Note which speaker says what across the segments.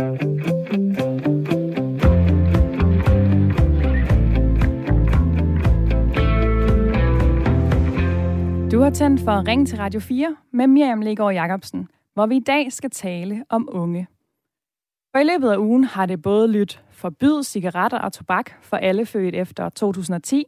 Speaker 1: Du har tændt for Ring til Radio 4 med Miriam Legaard Jacobsen, hvor vi i dag skal tale om unge. For i løbet af ugen har det både lyttet forbyd cigaretter og tobak for alle født efter 2010.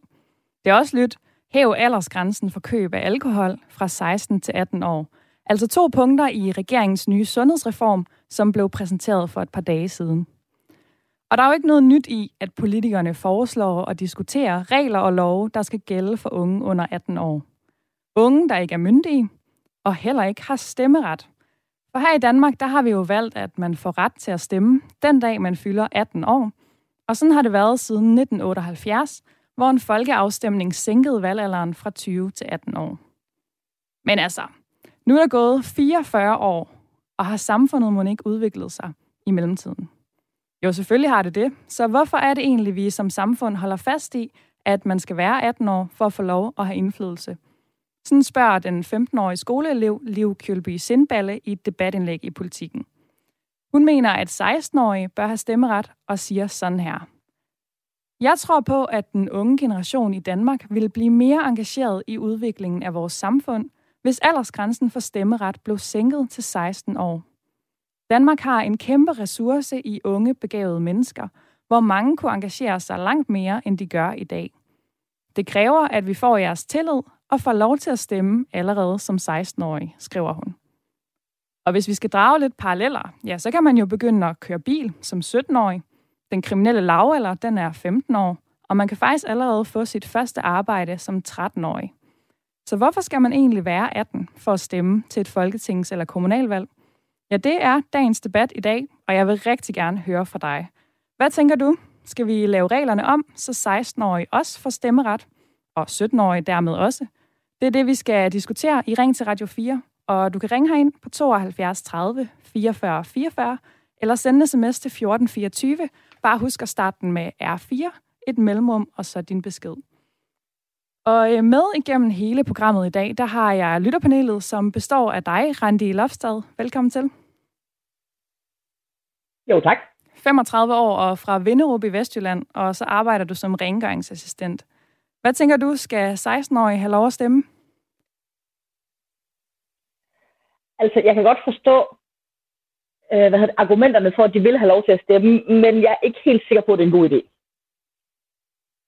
Speaker 1: Det er også lyttet hæv aldersgrænsen for køb af alkohol fra 16 til 18 år. Altså to punkter i regeringens nye sundhedsreform, som blev præsenteret for et par dage siden. Og der er jo ikke noget nyt i, at politikerne foreslår og diskuterer regler og love, der skal gælde for unge under 18 år. Unge, der ikke er myndige, og heller ikke har stemmeret. For her i Danmark, der har vi jo valgt, at man får ret til at stemme den dag, man fylder 18 år. Og sådan har det været siden 1978, hvor en folkeafstemning sænkede valgalderen fra 20 til 18 år. Men altså, nu er der gået 44 år, og har samfundet må ikke udviklet sig i mellemtiden. Jo, selvfølgelig har det det. Så hvorfor er det egentlig, vi som samfund holder fast i, at man skal være 18 år for at få lov at have indflydelse? Sådan spørger den 15-årige skoleelev Liv Kjølby Sindballe i et debatindlæg i politikken. Hun mener, at 16-årige bør have stemmeret og siger sådan her. Jeg tror på, at den unge generation i Danmark vil blive mere engageret i udviklingen af vores samfund, hvis aldersgrænsen for stemmeret blev sænket til 16 år. Danmark har en kæmpe ressource i unge begavede mennesker, hvor mange kunne engagere sig langt mere, end de gør i dag. Det kræver, at vi får jeres tillid og får lov til at stemme allerede som 16-årig, skriver hun. Og hvis vi skal drage lidt paralleller, ja, så kan man jo begynde at køre bil som 17-årig. Den kriminelle lavalder, den er 15 år, og man kan faktisk allerede få sit første arbejde som 13-årig. Så hvorfor skal man egentlig være 18 for at stemme til et folketings- eller kommunalvalg? Ja, det er dagens debat i dag, og jeg vil rigtig gerne høre fra dig. Hvad tænker du? Skal vi lave reglerne om, så 16-årige også får stemmeret, og 17-årige dermed også? Det er det, vi skal diskutere i Ring til Radio 4, og du kan ringe herind på 72 30 44 44, eller sende sms til 1424. Bare husk at starte den med R4, et mellemrum og så din besked. Og øh, med igennem hele programmet i dag, der har jeg lytterpanelet, som består af dig, Randi Lofstad. Velkommen til.
Speaker 2: Jo, tak.
Speaker 1: 35 år og fra Vinderup i Vestjylland, og så arbejder du som rengøringsassistent. Hvad tænker du, skal 16-årige have lov at stemme?
Speaker 2: Altså, jeg kan godt forstå øh, hvad hedder, argumenterne for, at de vil have lov til at stemme, men jeg er ikke helt sikker på, at det er en god idé.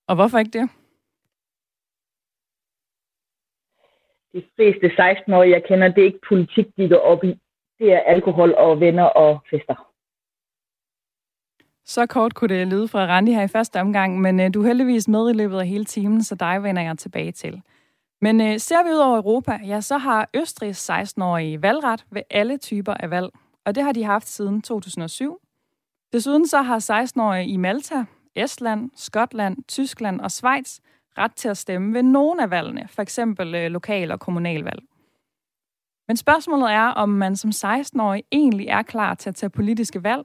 Speaker 1: Og hvorfor ikke det?
Speaker 2: De fleste 16-årige, jeg kender, det er ikke politik, de går op i. Det er alkohol og venner og fester.
Speaker 1: Så kort kunne det lyde fra Randi her i første omgang, men øh, du er heldigvis med i løbet af hele timen, så dig vender jeg tilbage til. Men øh, ser vi ud over Europa, ja, så har Østrigs 16-årige valgret ved alle typer af valg, og det har de haft siden 2007. Desuden så har 16-årige i Malta, Estland, Skotland, Tyskland og Schweiz ret til at stemme ved nogle af valgene, for eksempel øh, lokal- og kommunalvalg. Men spørgsmålet er, om man som 16-årig egentlig er klar til at tage politiske valg,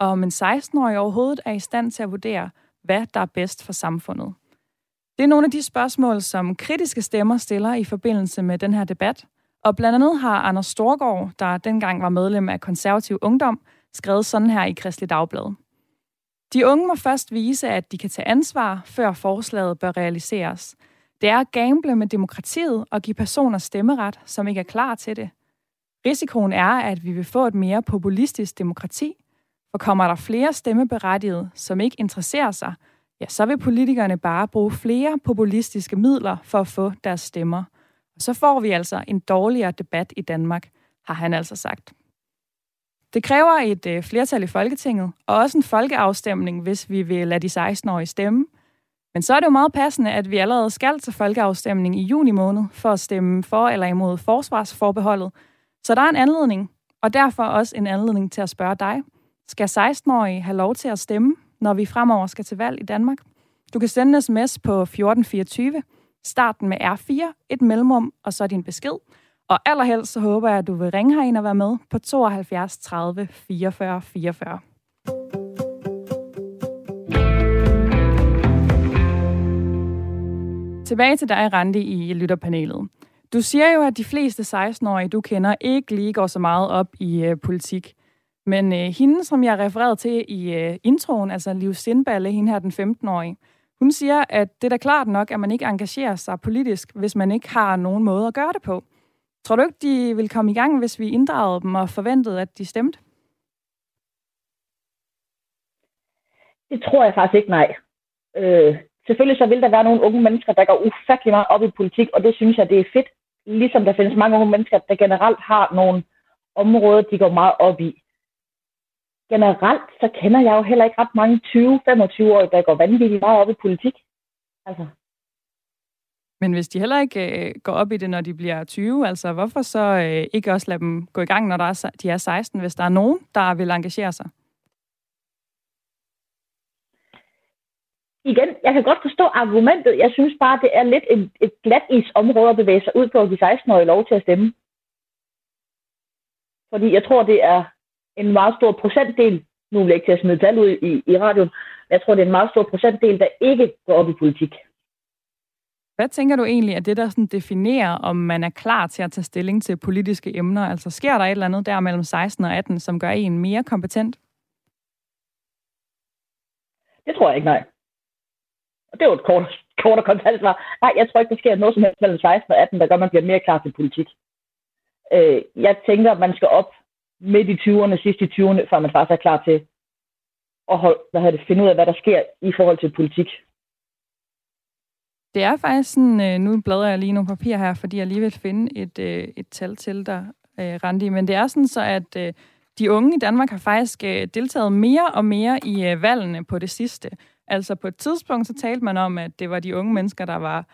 Speaker 1: og om en 16-årig overhovedet er i stand til at vurdere, hvad der er bedst for samfundet. Det er nogle af de spørgsmål, som kritiske stemmer stiller i forbindelse med den her debat, og blandt andet har Anders Storgård, der dengang var medlem af konservativ ungdom, skrevet sådan her i Kristelig Dagblad. De unge må først vise, at de kan tage ansvar, før forslaget bør realiseres. Det er at gamble med demokratiet og give personer stemmeret, som ikke er klar til det. Risikoen er, at vi vil få et mere populistisk demokrati, for kommer der flere stemmeberettigede, som ikke interesserer sig, ja, så vil politikerne bare bruge flere populistiske midler for at få deres stemmer. Og så får vi altså en dårligere debat i Danmark, har han altså sagt. Det kræver et øh, flertal i Folketinget, og også en folkeafstemning, hvis vi vil lade de 16-årige stemme. Men så er det jo meget passende, at vi allerede skal til folkeafstemning i juni måned for at stemme for eller imod forsvarsforbeholdet. Så der er en anledning, og derfor også en anledning til at spørge dig. Skal 16-årige have lov til at stemme, når vi fremover skal til valg i Danmark? Du kan sende en sms på 1424, starten med R4, et mellemrum og så din besked. Og allerhelst så håber jeg, at du vil ringe herind og være med på 72 30 44 44. Tilbage til dig, Randi, i lytterpanelet. Du siger jo, at de fleste 16-årige, du kender, ikke lige går så meget op i øh, politik. Men øh, hende, som jeg refererede til i øh, introen, altså Liv Sindballe, hende her den 15-årige, hun siger, at det er da klart nok, at man ikke engagerer sig politisk, hvis man ikke har nogen måde at gøre det på. Tror du ikke, de vil komme i gang, hvis vi inddragede dem og forventede, at de stemte?
Speaker 2: Det tror jeg faktisk ikke, nej. Øh, selvfølgelig så vil der være nogle unge mennesker, der går ufattelig meget op i politik, og det synes jeg, det er fedt. Ligesom der findes mange unge mennesker, der generelt har nogle områder, de går meget op i. Generelt så kender jeg jo heller ikke ret mange 20-25-årige, der går vanvittigt meget op i politik. Altså.
Speaker 1: Men hvis de heller ikke øh, går op i det, når de bliver 20, altså hvorfor så øh, ikke også lade dem gå i gang, når der er, de er 16, hvis der er nogen, der vil engagere sig?
Speaker 2: igen, jeg kan godt forstå argumentet. Jeg synes bare, det er lidt et, et glat isområde at bevæge sig ud på at give 16-årige lov til at stemme. Fordi jeg tror, det er en meget stor procentdel, nu vil jeg ikke til at smide tal ud i, i radioen, men jeg tror, det er en meget stor procentdel, der ikke går op i politik.
Speaker 1: Hvad tænker du egentlig er det, der sådan definerer, om man er klar til at tage stilling til politiske emner? Altså sker der et eller andet der mellem 16 og 18, som gør en mere kompetent?
Speaker 2: Det tror jeg ikke, nej. Og det er jo et kort, kort og kontant svar. Nej, jeg tror ikke, der sker noget som helst mellem 16 og 18, der gør, at man bliver mere klar til politik. Øh, jeg tænker, at man skal op midt i 20'erne, sidst i 20'erne, før man faktisk er klar til at hold, hvad det, finde ud af, hvad der sker i forhold til politik.
Speaker 1: Det er faktisk sådan, øh, nu bladrer jeg lige nogle papir her, fordi jeg lige vil finde et, øh, et tal til dig, øh, Randi, men det er sådan så, at de unge i Danmark har faktisk deltaget mere og mere i valgene på det sidste. Altså på et tidspunkt, så talte man om, at det var de unge mennesker, der var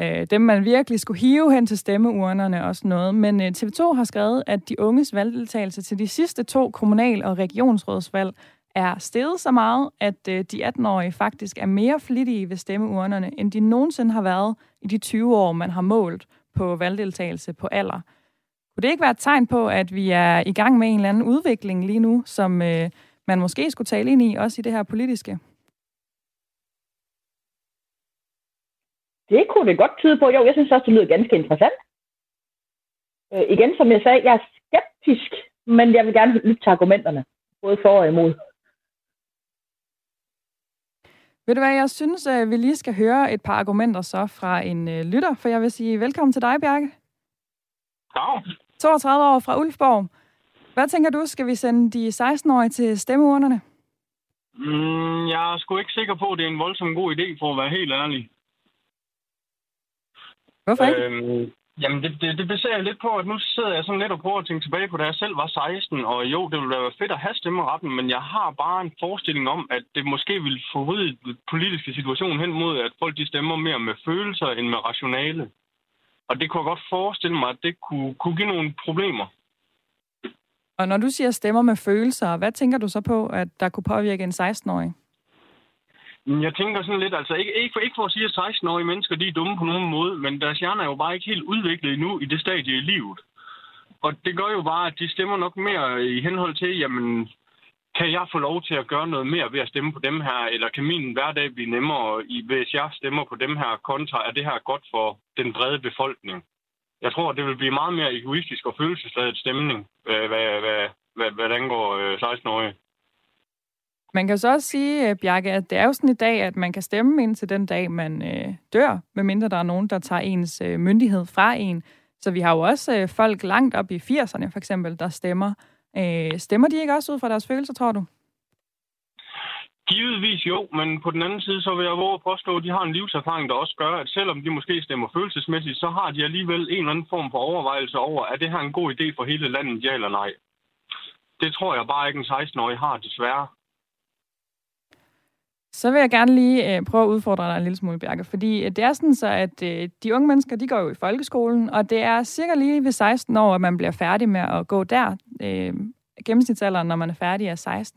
Speaker 1: øh, dem, man virkelig skulle hive hen til stemmeurnerne og sådan noget. Men øh, TV2 har skrevet, at de unges valgdeltagelse til de sidste to kommunal- og regionsrådsvalg er steget så meget, at øh, de 18-årige faktisk er mere flittige ved stemmeurnerne, end de nogensinde har været i de 20 år, man har målt på valgdeltagelse på alder. Kunne det ikke være et tegn på, at vi er i gang med en eller anden udvikling lige nu, som øh, man måske skulle tale ind i, også i det her politiske?
Speaker 2: Det kunne det godt tyde på. Jo, jeg synes også, det lyder ganske interessant. Øh, igen, som jeg sagde, jeg er skeptisk, men jeg vil gerne lytte til argumenterne, både for og imod.
Speaker 1: Ved du hvad, jeg synes, at vi lige skal høre et par argumenter så fra en øh, lytter, for jeg vil sige velkommen til dig, Bjarke.
Speaker 3: Ja.
Speaker 1: 32 år fra Ulfborg. Hvad tænker du, skal vi sende de 16-årige til stemmeurnerne?
Speaker 3: Mm, jeg er sgu ikke sikker på, at det er en voldsom god idé, for at være helt ærlig.
Speaker 1: Hvorfor ikke? Øhm,
Speaker 3: jamen, det, det, det baserer jeg lidt på, at nu sidder jeg sådan lidt og prøver at tænke tilbage på, da jeg selv var 16, og jo, det ville være fedt at have stemmeretten, men jeg har bare en forestilling om, at det måske vil forvride den politiske situation hen mod, at folk de stemmer mere med følelser end med rationale. Og det kunne jeg godt forestille mig, at det kunne, kunne give nogle problemer.
Speaker 1: Og når du siger stemmer med følelser, hvad tænker du så på, at der kunne påvirke en 16-årig?
Speaker 3: Jeg tænker sådan lidt, altså ikke, ikke, for, ikke for at sige, at 16-årige mennesker de er dumme på nogen måde, men deres hjerne er jo bare ikke helt udviklet endnu i det stadie i livet. Og det gør jo bare, at de stemmer nok mere i henhold til, jamen, kan jeg få lov til at gøre noget mere ved at stemme på dem her, eller kan min hverdag blive nemmere, hvis jeg stemmer på dem her kontra, er det her godt for den brede befolkning? Jeg tror, det vil blive meget mere egoistisk og følelsesladet stemning, øh, hvad, hvad, hvad, hvad, hvad angår øh, 16-årige.
Speaker 1: Man kan så også sige, øh, Bjarke, at det er jo sådan i dag, at man kan stemme ind til den dag, man øh, dør, medmindre der er nogen, der tager ens øh, myndighed fra en. Så vi har jo også øh, folk langt op i 80'erne for eksempel, der stemmer. Øh, stemmer de ikke også ud fra deres følelser, tror du?
Speaker 3: Givetvis jo, men på den anden side, så vil jeg våge at påstå, at de har en livserfaring, der også gør, at selvom de måske stemmer følelsesmæssigt, så har de alligevel en eller anden form for overvejelse over, er det her en god idé for hele landet, ja eller nej. Det tror jeg bare ikke en 16-årig har, desværre.
Speaker 1: Så vil jeg gerne lige øh, prøve at udfordre dig en lille smule, Bjarke, fordi øh, det er sådan så, at øh, de unge mennesker, de går jo i folkeskolen, og det er cirka lige ved 16 år, at man bliver færdig med at gå der. Øh, gennemsnitsalderen, når man er færdig, er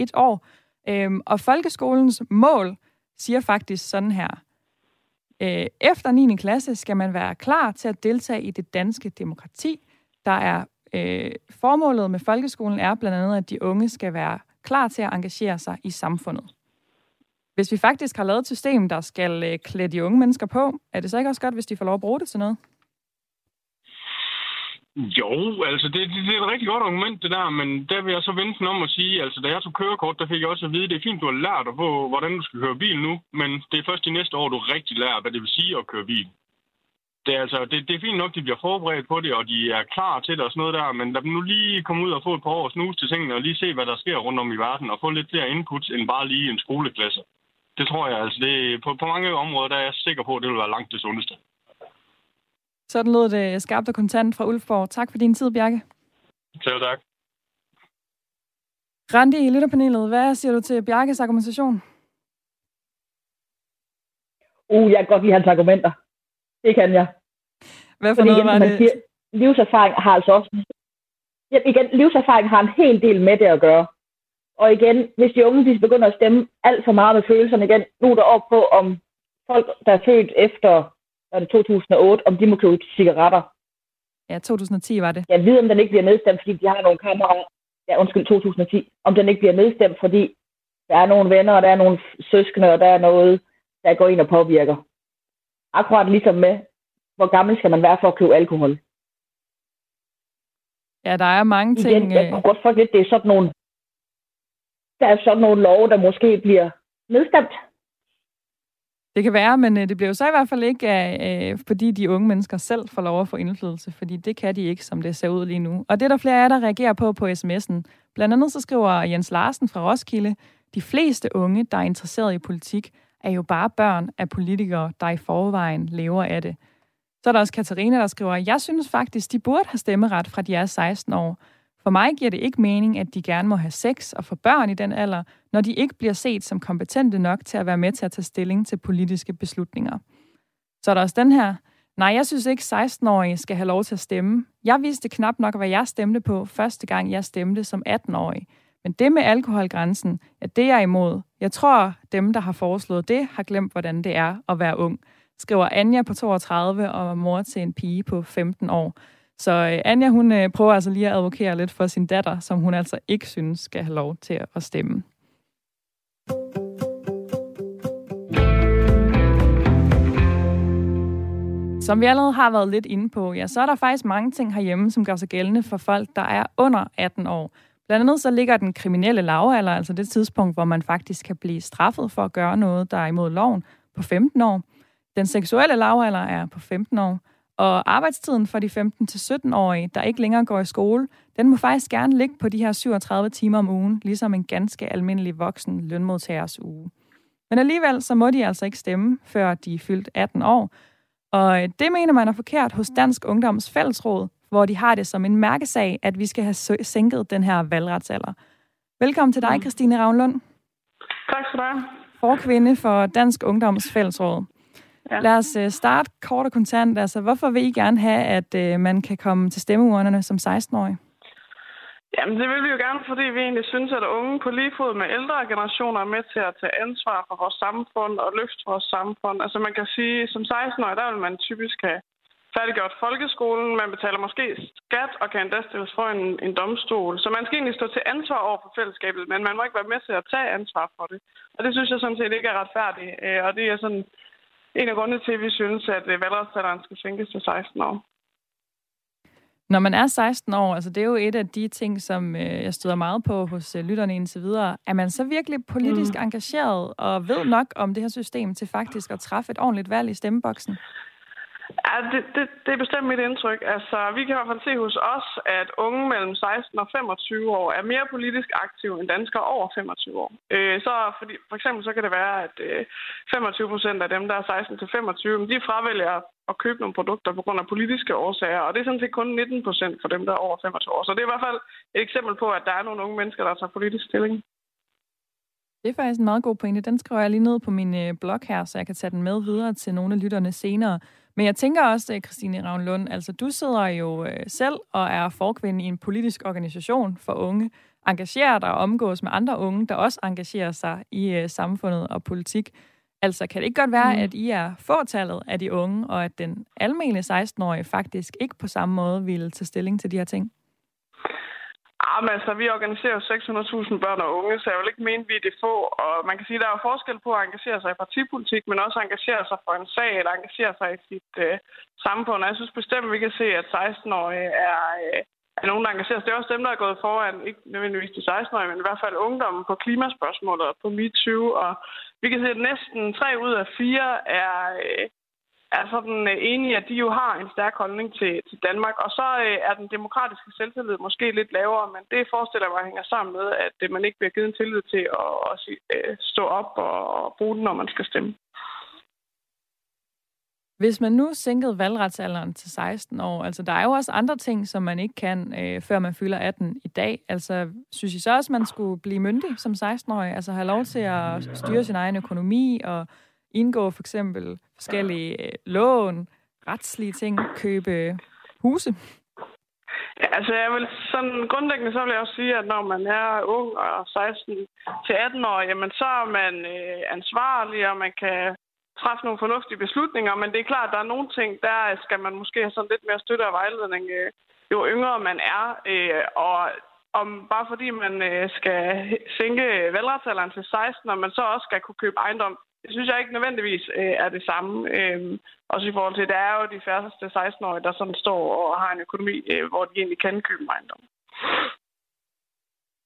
Speaker 1: 16,1 år. Øh, og folkeskolens mål siger faktisk sådan her. Øh, efter 9. klasse skal man være klar til at deltage i det danske demokrati. Der er øh, formålet med folkeskolen er blandt andet, at de unge skal være klar til at engagere sig i samfundet. Hvis vi faktisk har lavet et system, der skal øh, klæde de unge mennesker på, er det så ikke også godt, hvis de får lov at bruge det til noget?
Speaker 3: Jo, altså det, det, det er et rigtig godt argument, det der, men der vil jeg så vente om at sige, altså da jeg tog kørekort, der fik jeg også at vide, det er fint, du har lært at få, hvordan du skal køre bil nu, men det er først de næste år, du rigtig lærer, hvad det vil sige at køre bil. Det er, altså, det, det er fint nok, de bliver forberedt på det, og de er klar til det og sådan noget der, men lad dem nu lige komme ud og få et par år snus til tingene, og lige se, hvad der sker rundt om i verden, og få lidt flere input end bare lige en skoleklasse. Det tror jeg, altså det, på, på mange områder, der er jeg sikker på, at det vil være langt det sundeste.
Speaker 1: Sådan lød det skarpt og kontant fra Ulfborg. Tak for din tid, Bjarke.
Speaker 3: Selv tak.
Speaker 1: Randi i lytterpanelet, hvad siger du til Bjarkes argumentation?
Speaker 2: Uh, jeg kan godt lide hans argumenter. Det kan jeg.
Speaker 1: Hvad for Fordi noget igen, var det? Siger,
Speaker 2: livserfaring har altså også... Ja, igen, livserfaring har en hel del med det at gøre. Og igen, hvis de unge de begynder at stemme alt for meget med følelserne igen, nu er der op på, om folk, der er født efter var det 2008, om de må købe cigaretter.
Speaker 1: Ja, 2010 var det.
Speaker 2: Jeg ved, om den ikke bliver nedstemt, fordi de har nogle kammerater. Ja, undskyld, 2010. Om den ikke bliver nedstemt, fordi der er nogle venner, og der er nogle søskende, og der er noget, der går ind og påvirker. Akkurat ligesom med, hvor gammel skal man være for at købe alkohol.
Speaker 1: Ja, der er mange ting... Igen,
Speaker 2: jeg kunne godt lidt, det er sådan nogle... Der er sådan nogle love, der måske bliver nedstemt.
Speaker 1: Det kan være, men øh, det bliver jo så i hvert fald ikke, øh, øh, fordi de unge mennesker selv får lov at få indflydelse, fordi det kan de ikke, som det ser ud lige nu. Og det er der flere af der reagerer på på sms'en. Blandt andet så skriver Jens Larsen fra Roskilde, de fleste unge, der er interesseret i politik, er jo bare børn af politikere, der i forvejen lever af det. Så er der også Katarina, der skriver, jeg synes faktisk, de burde have stemmeret fra de er 16 år. For mig giver det ikke mening, at de gerne må have sex og få børn i den alder, når de ikke bliver set som kompetente nok til at være med til at tage stilling til politiske beslutninger. Så er der også den her. Nej, jeg synes ikke, 16-årige skal have lov til at stemme. Jeg vidste knap nok, hvad jeg stemte på, første gang jeg stemte som 18-årig. Men det med alkoholgrænsen, ja, det er jeg imod. Jeg tror, dem, der har foreslået det, har glemt, hvordan det er at være ung, skriver Anja på 32 og mor til en pige på 15 år. Så øh, Anja, hun øh, prøver altså lige at advokere lidt for sin datter, som hun altså ikke synes skal have lov til at stemme. Som vi allerede har været lidt inde på, ja, så er der faktisk mange ting herhjemme, som gør sig gældende for folk, der er under 18 år. Blandt andet så ligger den kriminelle lavalder, altså det tidspunkt, hvor man faktisk kan blive straffet for at gøre noget, der er imod loven, på 15 år. Den seksuelle lavalder er på 15 år. Og arbejdstiden for de 15-17-årige, der ikke længere går i skole, den må faktisk gerne ligge på de her 37 timer om ugen, ligesom en ganske almindelig voksen lønmodtagers uge. Men alligevel så må de altså ikke stemme, før de er fyldt 18 år. Og øh, det mener man er forkert hos Dansk Ungdoms Fællesråd, hvor de har det som en mærkesag, at vi skal have sænket den her valgretsalder. Velkommen til dig, mm. Christine Ravnlund.
Speaker 4: Tak skal du have.
Speaker 1: Forkvinde for Dansk Ungdoms Fællesråd. Ja. Lad os uh, starte kort og kontant. Altså, hvorfor vil I gerne have, at uh, man kan komme til stemmeurnerne som 16-årig?
Speaker 4: Jamen, det vil vi jo gerne, fordi vi egentlig synes, at unge på lige fod med ældre generationer er med til at tage ansvar for vores samfund og løfte vores samfund. Altså, man kan sige, som 16-årig, der vil man typisk have færdiggjort folkeskolen, man betaler måske skat og kan endda stilles for en, en domstol. Så man skal egentlig stå til ansvar over for fællesskabet, men man må ikke være med til at tage ansvar for det. Og det synes jeg sådan set ikke er retfærdigt. Øh, og det er sådan en af grundene til, at vi synes, at øh, valgretsalderen skal sænkes til 16 år.
Speaker 1: Når man er 16 år, altså det er jo et af de ting, som øh, jeg støder meget på hos øh, lytterne indtil videre. Er man så virkelig politisk mm. engageret og ved nok om det her system til faktisk at træffe et ordentligt valg i stemmeboksen?
Speaker 4: Ja, det, det, det er bestemt mit indtryk. Altså, vi kan i hvert fald se hos os, at unge mellem 16 og 25 år er mere politisk aktive end danskere over 25 år. Øh, så fordi, for eksempel så kan det være, at øh, 25 procent af dem, der er 16 til 25, de fravælger at købe nogle produkter på grund af politiske årsager, og det er sådan set kun 19 procent for dem, der er over 25 år. Så det er i hvert fald et eksempel på, at der er nogle unge mennesker, der tager politisk stilling.
Speaker 1: Det er faktisk en meget god pointe. Den skriver jeg lige ned på min øh, blog her, så jeg kan tage den med videre til nogle af lytterne senere. Men jeg tænker også, øh, Christine Ravnlund, altså du sidder jo øh, selv og er forkvinde i en politisk organisation for unge, engagerer dig og omgås med andre unge, der også engagerer sig i øh, samfundet og politik. Altså, kan det ikke godt være, mm. at I er fortallet af de unge, og at den almindelige 16-årige faktisk ikke på samme måde ville tage stilling til de her ting?
Speaker 4: Jamen, altså, vi organiserer 600.000 børn og unge, så jeg vil ikke mene, at vi er det få. Og man kan sige, at der er forskel på at engagere sig i partipolitik, men også at engagere sig for en sag, eller engagere sig i sit øh, samfund. Og jeg synes bestemt, at vi kan se, at 16-årige er, øh, er nogen, der engagerer sig. Det er også dem, der er gået foran, ikke nødvendigvis de 16-årige, men i hvert fald ungdommen på klimaspørgsmålet og på MeToo. Og vi kan se, at næsten tre ud af fire er... Øh, er sådan øh, enige, at de jo har en stærk holdning til, til Danmark. Og så øh, er den demokratiske selvtillid måske lidt lavere, men det forestiller mig hænger sammen med, at øh, man ikke bliver givet en tillid til at, at, at øh, stå op og bruge den, når man skal stemme.
Speaker 1: Hvis man nu sænkede valgretsalderen til 16 år, altså der er jo også andre ting, som man ikke kan, øh, før man fylder 18 i dag. Altså synes I så også, man skulle blive myndig som 16-årig? Altså have lov til at styre sin egen økonomi og indgå for eksempel forskellige øh, lån, retslige ting, købe huse?
Speaker 4: Ja, altså jeg vil sådan grundlæggende så vil jeg også sige, at når man er ung og 16 til 18 år, jamen så er man øh, ansvarlig, og man kan træffe nogle fornuftige beslutninger, men det er klart, at der er nogle ting, der skal man måske have sådan lidt mere støtte og vejledning, øh, jo yngre man er, øh, og om bare fordi man øh, skal sænke valgretsalderen til 16, og man så også skal kunne købe ejendom, det synes jeg ikke nødvendigvis øh, er det samme. Øh, også i forhold til, at der er jo de færreste 16-årige, der sådan står og har en økonomi, øh, hvor de egentlig kan købe ejendom.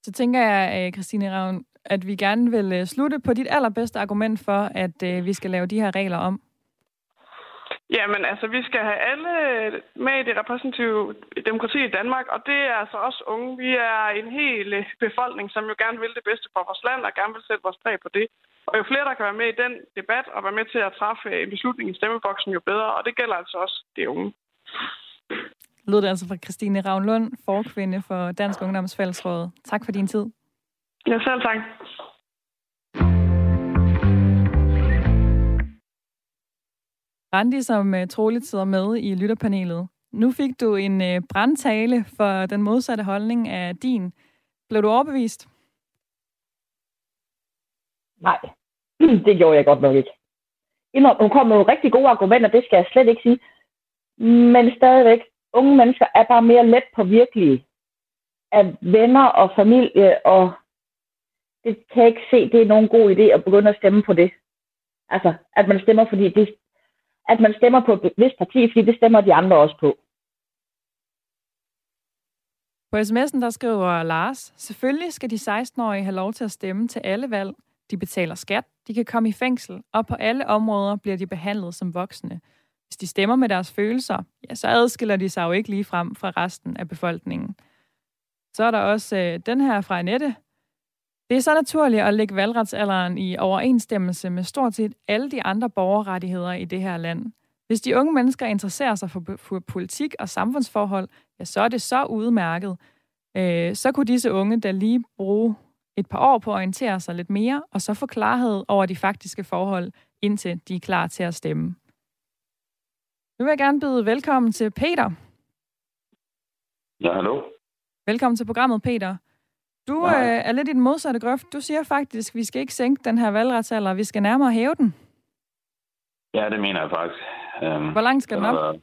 Speaker 1: Så tænker jeg, øh, Christine Ravn, at vi gerne vil øh, slutte på dit allerbedste argument for, at øh, vi skal lave de her regler om.
Speaker 4: Jamen, altså, vi skal have alle med i det repræsentative demokrati i Danmark, og det er altså også unge. Vi er en hel befolkning, som jo gerne vil det bedste for vores land, og gerne vil sætte vores præg på det. Og jo flere, der kan være med i den debat og være med til at træffe en beslutning i stemmeboksen, jo bedre. Og det gælder altså også det unge.
Speaker 1: Lød det altså fra Christine Ravnlund, forkvinde for Dansk Ungdoms Fællesråd. Tak for din tid.
Speaker 4: Ja, selv tak.
Speaker 1: Randi, som uh, troligt sidder med i lytterpanelet. Nu fik du en uh, brandtale for den modsatte holdning af din. Blev du overbevist?
Speaker 2: Nej, det gjorde jeg godt nok ikke. Hun kom med nogle rigtig gode argumenter, det skal jeg slet ikke sige. Men stadigvæk, unge mennesker er bare mere let på virkelige af venner og familie, og det kan jeg ikke se, det er nogen god idé at begynde at stemme på det. Altså, at man stemmer, fordi det, at man stemmer på et vist parti, fordi det stemmer de andre også på.
Speaker 1: På sms'en der skriver Lars, selvfølgelig skal de 16-årige have lov til at stemme til alle valg, de betaler skat, de kan komme i fængsel, og på alle områder bliver de behandlet som voksne. Hvis de stemmer med deres følelser, ja, så adskiller de sig jo ikke lige frem fra resten af befolkningen. Så er der også øh, den her fra Annette. Det er så naturligt at lægge valgretsalderen i overensstemmelse med stort set alle de andre borgerrettigheder i det her land. Hvis de unge mennesker interesserer sig for, for politik og samfundsforhold, ja, så er det så udmærket. Øh, så kunne disse unge da lige bruge et par år på at orientere sig lidt mere, og så få klarhed over de faktiske forhold, indtil de er klar til at stemme. Nu vil jeg gerne byde velkommen til Peter.
Speaker 5: Ja, hallo.
Speaker 1: Velkommen til programmet, Peter. Du øh, er lidt i den modsatte grøft. Du siger faktisk, at vi skal ikke sænke den her valgretsalder, vi skal nærmere hæve den.
Speaker 5: Ja, det mener jeg faktisk.
Speaker 1: Um, Hvor langt skal den op?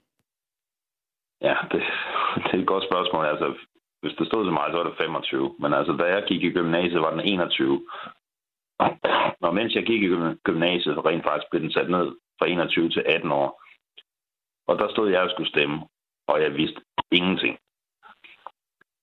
Speaker 5: Ja, det, det er et godt spørgsmål. Altså, hvis det stod til mig, så var det 25. Men altså, da jeg gik i gymnasiet, var den 21. Når mens jeg gik i gymnasiet, rent faktisk blev den sat ned fra 21 til 18 år. Og der stod jeg og skulle stemme, og jeg vidste ingenting.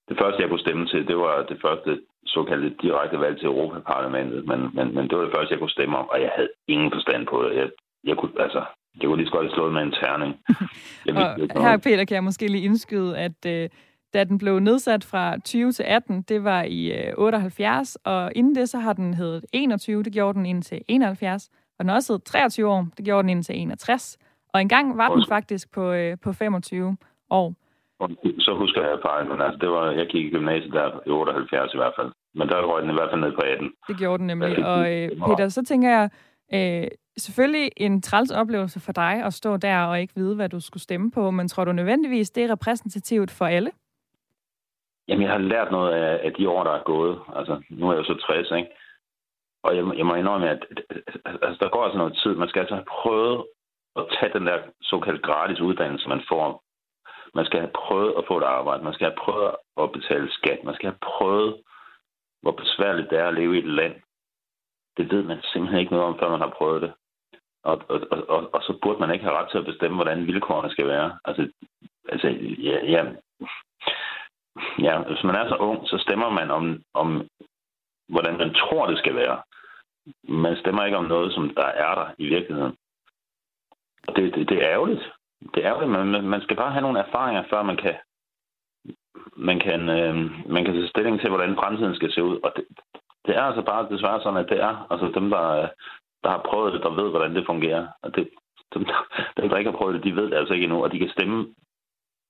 Speaker 5: Det første, jeg kunne stemme til, det var det første såkaldte direkte valg til Europaparlamentet. Men, men, men det var det første, jeg kunne stemme om, og jeg havde ingen forstand på det. Jeg, jeg kunne, altså, det kunne lige så godt have slået med en terning.
Speaker 1: Jeg og her, Peter, kan jeg måske lige indskyde, at øh, da den blev nedsat fra 20 til 18, det var i øh, 78, og inden det, så har den heddet 21, det gjorde den indtil 71, og den har også heddet 23 år, det gjorde den indtil 61, og engang var den faktisk på, øh, på 25 år.
Speaker 5: Så husker jeg fejl, men altså, det var, jeg gik i gymnasiet der i 78 i hvert fald. Men der røg den i hvert fald ned på 18.
Speaker 1: Det gjorde den nemlig. Og øh, Peter, så tænker jeg, øh, selvfølgelig en træls oplevelse for dig at stå der og ikke vide, hvad du skulle stemme på, men tror du nødvendigvis, det er repræsentativt for alle?
Speaker 5: Jamen, jeg har lært noget af, af de år, der er gået. Altså, nu er jeg jo så 60, ikke? Og jeg, jeg må indrømme, at altså, der går altså noget tid. Man skal altså have prøvet at tage den der såkaldt gratis uddannelse, man får Man skal have prøvet at få et arbejde. Man skal have prøvet at betale skat. Man skal have prøvet, hvor besværligt det er at leve i et land. Det ved man simpelthen ikke noget om, før man har prøvet det. Og, og, og, og så burde man ikke have ret til at bestemme, hvordan vilkårene skal være. Altså, altså ja, ja, ja, hvis man er så ung, så stemmer man om, om hvordan man tror, det skal være. Man stemmer ikke om noget, som der er der i virkeligheden. Og det, det, det er ærgerligt. Det er ærgerligt. Man, man skal bare have nogle erfaringer, før man kan man kan, øh, man kan tage stilling til, hvordan fremtiden skal se ud. Og det, det er altså bare desværre sådan, at det er altså dem, der, der har prøvet det, der ved, hvordan det fungerer. Og det, dem, der, dem, der ikke har prøvet det, de ved det altså ikke endnu, og de kan stemme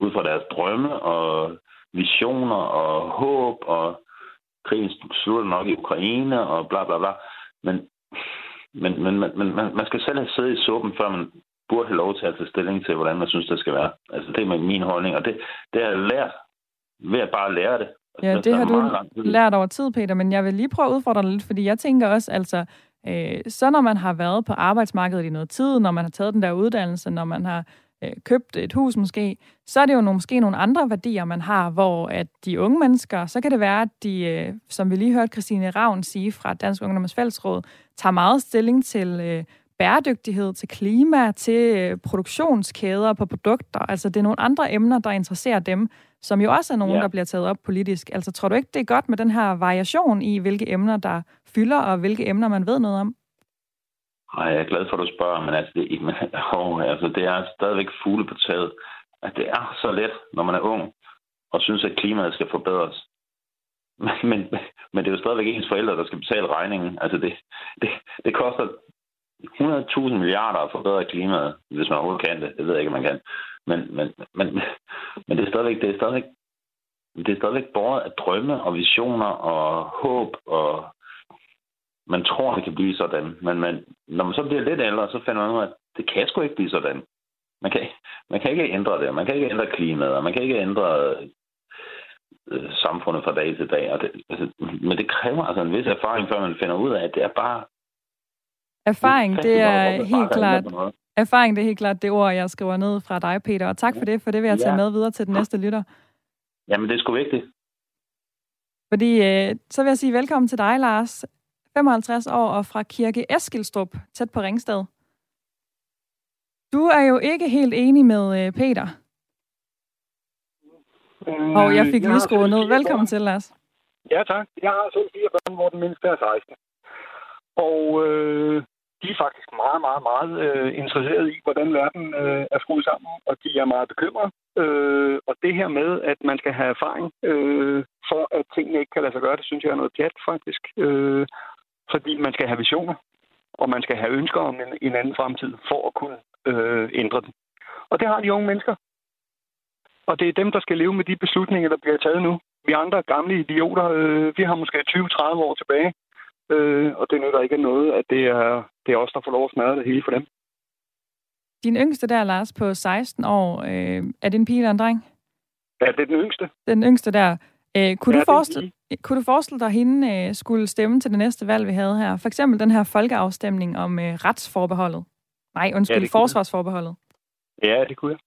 Speaker 5: ud fra deres drømme og visioner og håb, og krigen slutter nok i Ukraine og bla bla bla. Men, men, men, men, men man skal selv have siddet i suppen, før man burde have lov til at tage stilling til, hvordan man synes, det skal være. Altså, det er min holdning, og det, det har jeg lært ved at bare lære det.
Speaker 1: Ja, det, det har du lært over tid, Peter, men jeg vil lige prøve at udfordre dig lidt, fordi jeg tænker også, altså, øh, så når man har været på arbejdsmarkedet i noget tid, når man har taget den der uddannelse, når man har øh, købt et hus måske, så er det jo nogle, måske nogle andre værdier, man har, hvor at de unge mennesker, så kan det være, at de, øh, som vi lige hørte Christine Ravn sige fra Dansk Ungdommens Fællesråd, tager meget stilling til øh, bæredygtighed, til klima, til øh, produktionskæder på produkter. Altså det er nogle andre emner, der interesserer dem, som jo også er nogen, ja. der bliver taget op politisk. Altså tror du ikke, det er godt med den her variation i, hvilke emner, der fylder, og hvilke emner, man ved noget om?
Speaker 5: Ej, jeg er glad for, at du spørger, men altså, det, men, oh, altså, det er stadigvæk fugle på taget. At det er så let, når man er ung, og synes, at klimaet skal forbedres. Men, men, men det er jo stadigvæk ens forældre, der skal betale regningen. Altså, det, det, det koster 100.000 milliarder at forbedre klimaet, hvis man overhovedet kan det. Det ved jeg ikke, om man kan. Men, men, men, men det er stadigvæk, det er stadigvæk, det er stadigvæk båret af drømme og visioner og håb, og man tror, det kan blive sådan. Men man, når man så bliver lidt ældre, så finder man ud af, at det kan sgu ikke blive sådan. Man kan, man kan ikke ændre det, man kan ikke ændre klimaet, og man kan ikke ændre øh, samfundet fra dag til dag. Og det, altså, men det kræver altså en vis erfaring, før man finder ud af, at det er bare...
Speaker 1: Erfaring, det er helt klart... Erfaring, det er helt klart det ord, jeg skriver ned fra dig, Peter. Og tak for det, for det vil jeg tage med videre til den næste lytter.
Speaker 5: Jamen, det er sgu vigtigt.
Speaker 1: Fordi, øh, så vil jeg sige velkommen til dig, Lars. 55 år og fra Kirke Eskilstrup, tæt på Ringsted. Du er jo ikke helt enig med øh, Peter. Øh, og jeg fik lige skruet ned. Velkommen til, Lars.
Speaker 6: Ja, tak. Jeg har selv fire børn, hvor den mindste er 16. Og øh, de er faktisk meget, meget, meget øh, interesserede i, hvordan verden øh, er skruet sammen, og de er meget bekymrede. Øh, og det her med, at man skal have erfaring øh, for, at tingene ikke kan lade sig gøre, det synes jeg er noget pjat, faktisk. Øh, fordi man skal have visioner, og man skal have ønsker om en, en anden fremtid for at kunne øh, ændre den. Og det har de unge mennesker. Og det er dem, der skal leve med de beslutninger, der bliver taget nu. Vi andre gamle idioter, øh, vi har måske 20-30 år tilbage, øh, og det nytter ikke noget, at det er, det er os, der får lov at smadre det hele for dem.
Speaker 1: Din yngste der, Lars, på 16 år, øh, er det en pige eller en dreng?
Speaker 6: Ja, det er den yngste.
Speaker 1: Den yngste der. Øh, kunne, ja, du forestille, kunne du forestille dig, at hende øh, skulle stemme til det næste valg, vi havde her? For eksempel den her folkeafstemning om øh, retsforbeholdet. Nej, undskyld, ja, forsvarsforbeholdet.
Speaker 6: Ja, det kunne jeg.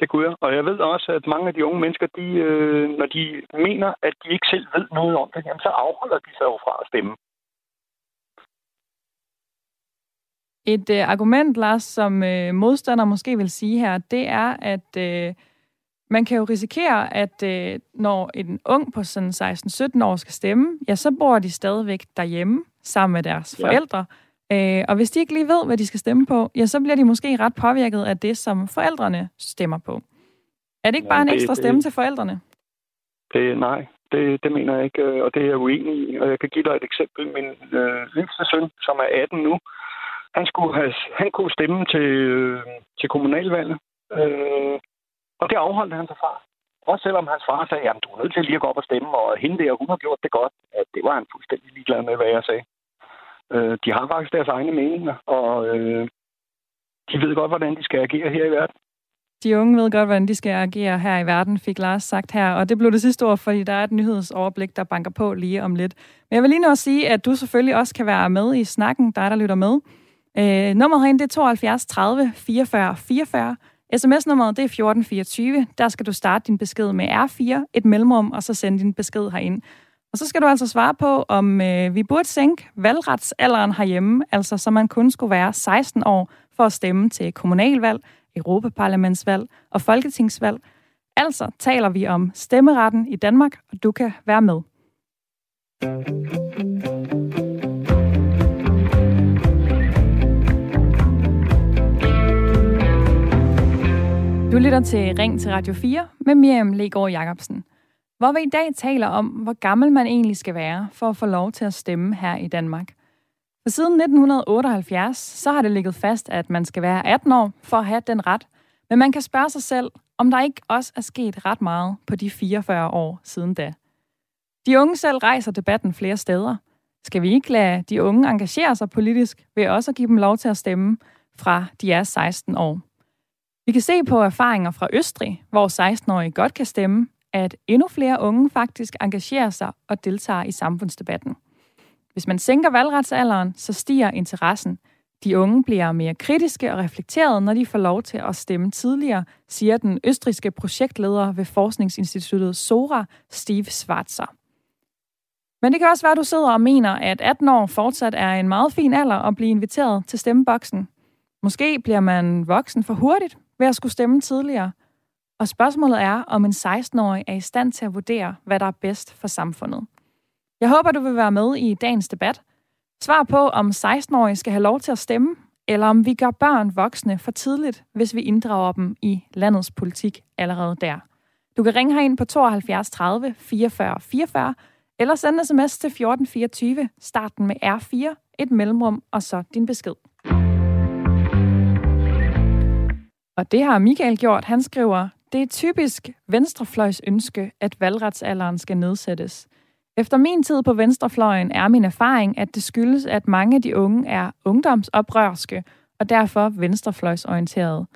Speaker 6: Det kunne jeg. Og jeg ved også, at mange af de unge mennesker, de, øh, når de mener, at de ikke selv ved noget om det, jamen, så afholder de sig jo fra at stemme.
Speaker 1: Et øh, argument, Lars, som øh, modstander måske vil sige her, det er, at øh, man kan jo risikere, at øh, når en ung på sådan 16-17 år skal stemme, ja, så bor de stadigvæk derhjemme sammen med deres ja. forældre. Øh, og hvis de ikke lige ved, hvad de skal stemme på, ja, så bliver de måske ret påvirket af det, som forældrene stemmer på. Er det ikke ja, bare en det, ekstra stemme det, til forældrene?
Speaker 6: Det, nej, det, det mener jeg ikke, øh, og det er jeg uenig i. Og jeg kan give dig et eksempel. Min øh, yngste søn, som er 18 nu, han, skulle have, han kunne stemme til, øh, til kommunalvalget. Øh, og det afholdt han sig fra. Også selvom hans far sagde, at du er nødt til lige at gå op og stemme, og hende der, hun har gjort det godt. At det var han fuldstændig ligeglad med, hvad jeg sagde. Øh, de har faktisk deres egne meninger, og øh, de ved godt, hvordan de skal agere her i verden.
Speaker 1: De unge ved godt, hvordan de skal agere her i verden, fik Lars sagt her. Og det blev det sidste ord, fordi der er et nyhedsoverblik, der banker på lige om lidt. Men jeg vil lige nu sige, at du selvfølgelig også kan være med i snakken, dig der lytter med. Øh, nummeret herinde, det er 72 30 44 44. SMS-nummeret det er 1424. Der skal du starte din besked med R4, et mellemrum, og så sende din besked herind. Og så skal du altså svare på, om øh, vi burde sænke valgretsalderen herhjemme, altså så man kun skulle være 16 år for at stemme til kommunalvalg, Europaparlamentsvalg og folketingsvalg. Altså taler vi om stemmeretten i Danmark, og du kan være med. Lytter til Ring til Radio 4 med Miriam Legaard Jacobsen, hvor vi i dag taler om, hvor gammel man egentlig skal være for at få lov til at stemme her i Danmark. For siden 1978, så har det ligget fast, at man skal være 18 år for at have den ret. Men man kan spørge sig selv, om der ikke også er sket ret meget på de 44 år siden da. De unge selv rejser debatten flere steder. Skal vi ikke lade de unge engagere sig politisk ved også at give dem lov til at stemme fra de er 16 år? Vi kan se på erfaringer fra Østrig, hvor 16-årige godt kan stemme, at endnu flere unge faktisk engagerer sig og deltager i samfundsdebatten. Hvis man sænker valgretsalderen, så stiger interessen. De unge bliver mere kritiske og reflekterede, når de får lov til at stemme tidligere, siger den østrigske projektleder ved forskningsinstituttet SORA, Steve Schwarzer. Men det kan også være, at du sidder og mener, at 18 år fortsat er en meget fin alder at blive inviteret til stemmeboksen. Måske bliver man voksen for hurtigt ved at skulle stemme tidligere. Og spørgsmålet er, om en 16-årig er i stand til at vurdere, hvad der er bedst for samfundet. Jeg håber, du vil være med i dagens debat. Svar på, om 16-årige skal have lov til at stemme, eller om vi gør børn voksne for tidligt, hvis vi inddrager dem i landets politik allerede der. Du kan ringe herind på 72 30 44 44, eller sende sms til 1424, starten med R4, et mellemrum og så din besked. Og det har Michael gjort. Han skriver, det er typisk venstrefløjs ønske, at valgretsalderen skal nedsættes. Efter min tid på venstrefløjen er min erfaring, at det skyldes, at mange af de unge er ungdomsoprørske og derfor venstrefløjsorienterede.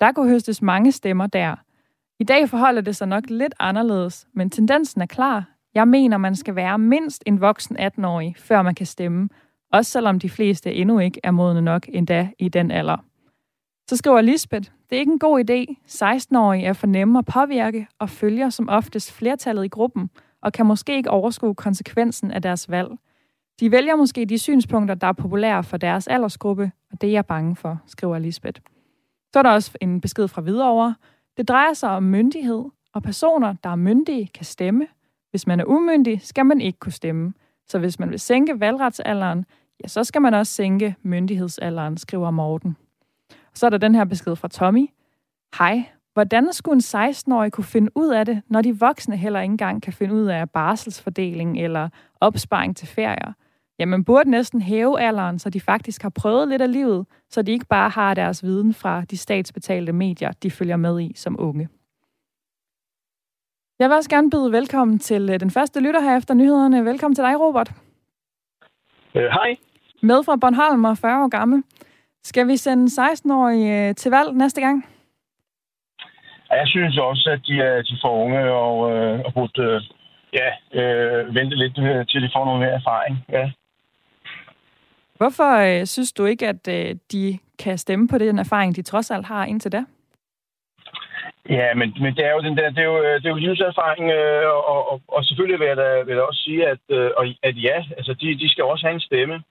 Speaker 1: Der kunne høstes mange stemmer der. I dag forholder det sig nok lidt anderledes, men tendensen er klar. Jeg mener, man skal være mindst en voksen 18-årig, før man kan stemme, også selvom de fleste endnu ikke er modne nok endda i den alder. Så skriver Lisbeth, det er ikke en god idé. 16-årige er for nemme at påvirke og følger som oftest flertallet i gruppen og kan måske ikke overskue konsekvensen af deres valg. De vælger måske de synspunkter, der er populære for deres aldersgruppe, og det er jeg bange for, skriver Lisbeth. Så er der også en besked fra Hvidovre. Det drejer sig om myndighed, og personer, der er myndige, kan stemme. Hvis man er umyndig, skal man ikke kunne stemme. Så hvis man vil sænke valgretsalderen, ja, så skal man også sænke myndighedsalderen, skriver Morten. Så er der den her besked fra Tommy. Hej, hvordan skulle en 16-årig kunne finde ud af det, når de voksne heller ikke engang kan finde ud af barselsfordeling eller opsparing til ferier? Ja, man burde næsten hæve alderen, så de faktisk har prøvet lidt af livet, så de ikke bare har deres viden fra de statsbetalte medier, de følger med i som unge. Jeg vil også gerne byde velkommen til øh, den første lytter her efter nyhederne. Velkommen til dig, Robert.
Speaker 7: Øh, hej.
Speaker 1: Med fra Bornholm og 40 år gammel. Skal vi sende 16-årige øh, til valg næste gang?
Speaker 7: Jeg synes også, at de er, de for unge og, øh, og burde øh, ja, øh, vente lidt øh, til de får noget mere erfaring. Ja.
Speaker 1: Hvorfor øh, synes du ikke, at øh, de kan stemme på den erfaring, de trods alt har indtil da?
Speaker 7: Ja, men, men det er jo den der, det er jo, det er jo livserfaring, øh, og, og, og selvfølgelig vil jeg, da, vil jeg også sige, at, øh, at ja, altså de, de skal også have en stemme.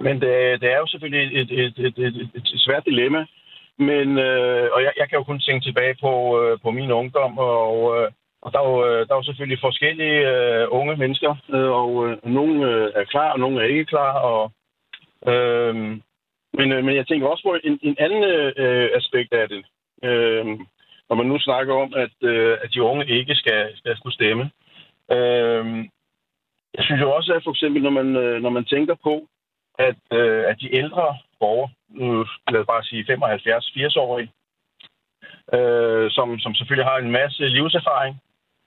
Speaker 7: Men det, det er jo selvfølgelig et, et, et, et, et, svært dilemma. Men, øh, og jeg, jeg kan jo kun tænke tilbage på, øh, på min ungdom, og, øh, og der, er jo, øh, der er jo selvfølgelig forskellige øh, unge mennesker, øh, og øh, nogle øh, er klar, og nogle er ikke klar. Og, øh, men, øh, men jeg tænker også på en, en anden øh, aspekt af det. Øh, når man nu snakker om, at, øh, at de unge ikke skal, skal kunne stemme. Øh, jeg synes jo også, at for eksempel, når man, øh, når man tænker på, at, øh, at de ældre borgere, nu lad os bare sige 75-80-årige, øh, som, som selvfølgelig har en masse livserfaring,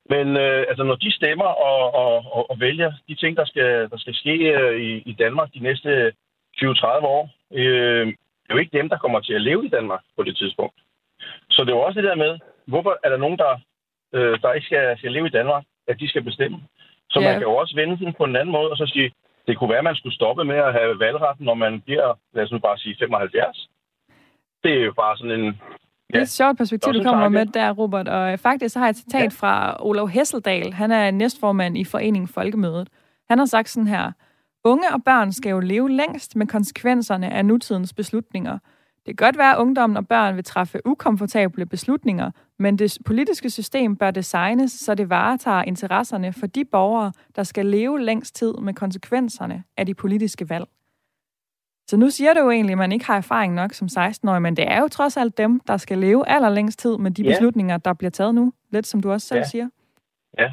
Speaker 7: men øh, altså, når de stemmer og, og, og, og vælger de ting, der skal, der skal ske øh, i, i Danmark de næste 20-30 år, øh, det er jo ikke dem, der kommer til at leve i Danmark på det tidspunkt. Så det er jo også det der med, hvorfor er der nogen, der, øh, der ikke skal, skal leve i Danmark, at de skal bestemme. Så yeah. man kan jo også vende den på en anden måde og så sige, det kunne være, at man skulle stoppe med at have valgretten, når man bliver, lad os nu bare sige, 75. Det er jo bare sådan en,
Speaker 1: Det er et sjovt perspektiv, du kommer med der, Robert. Og faktisk har jeg et citat ja. fra Olof Hesseldal. Han er næstformand i Foreningen Folkemødet. Han har sagt sådan her. Unge og børn skal jo leve længst med konsekvenserne af nutidens beslutninger. Det kan godt være, at ungdommen og børn vil træffe ukomfortable beslutninger, men det politiske system bør designes, så det varetager interesserne for de borgere, der skal leve længst tid med konsekvenserne af de politiske valg. Så nu siger du jo egentlig, at man ikke har erfaring nok som 16-årig, men det er jo trods alt dem, der skal leve allerlængst tid med de ja. beslutninger, der bliver taget nu. Lidt som du også selv
Speaker 7: ja.
Speaker 1: siger.
Speaker 7: Ja,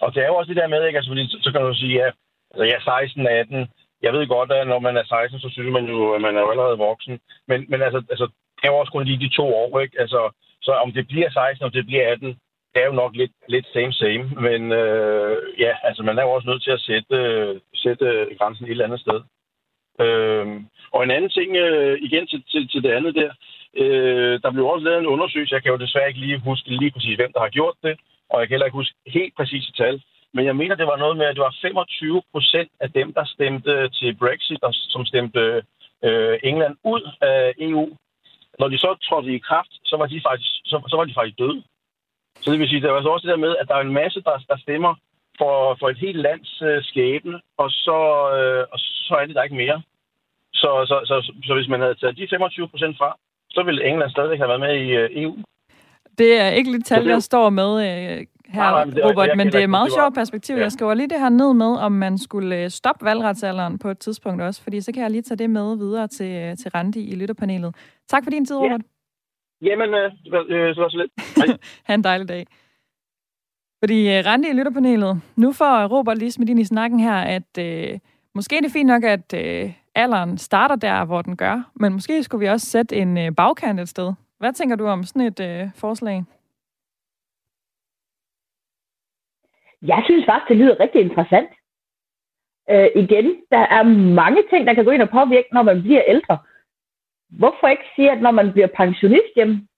Speaker 7: og det er jo også det der med, ikke? Altså, fordi, så, så kan du sige, at altså, jeg er 16, 18. Jeg ved godt, at når man er 16, så synes man jo, at man er jo allerede voksen. Men, men altså, altså, det er jo også kun lige de to år, ikke? Altså, så om det bliver 16, om det bliver 18, det er jo nok lidt, lidt same same. Men øh, ja, altså, man er jo også nødt til at sætte, sætte grænsen et eller andet sted. Øh, og en anden ting, øh, igen til, til, til det andet der, øh, der blev også lavet en undersøgelse, jeg kan jo desværre ikke lige huske lige præcis, hvem der har gjort det, og jeg kan heller ikke huske helt præcise tal, men jeg mener, det var noget med, at det var 25 procent af dem, der stemte til Brexit, og som stemte øh, England ud af EU. Når de så trådte i kraft, så var de faktisk, så, så var de faktisk døde. Så det vil sige, der var også det der med, at der er en masse, der, der stemmer for, for et helt lands øh, skæbne, og så, øh, og så er det der ikke mere. Så, så, så, så, så hvis man havde taget de 25 procent fra, så ville England stadigvæk have været med i øh, EU.
Speaker 1: Det er ikke lidt tal, jeg står med øh, her, nej, nej, men det, Robert, men det er et meget sjovt perspektiv. Ja. Jeg skriver lige det her ned med, om man skulle øh, stoppe valgretsalderen på et tidspunkt også, fordi så kan jeg lige tage det med videre til, øh, til Randi i lytterpanelet. Tak for din tid, Robert.
Speaker 7: Ja. Jamen, øh, øh, så var så lidt.
Speaker 1: ha' en dejlig dag. Fordi Randi i lytterpanelet, nu får Robert lige smidt ind i snakken her, at uh, måske er det fint nok, at uh, alderen starter der, hvor den gør, men måske skulle vi også sætte en uh, bagkant et sted. Hvad tænker du om sådan et uh, forslag?
Speaker 2: Jeg synes faktisk, det lyder rigtig interessant. Øh, igen, der er mange ting, der kan gå ind og påvirke, når man bliver ældre. Hvorfor ikke sige, at når man bliver pensionist, jamen,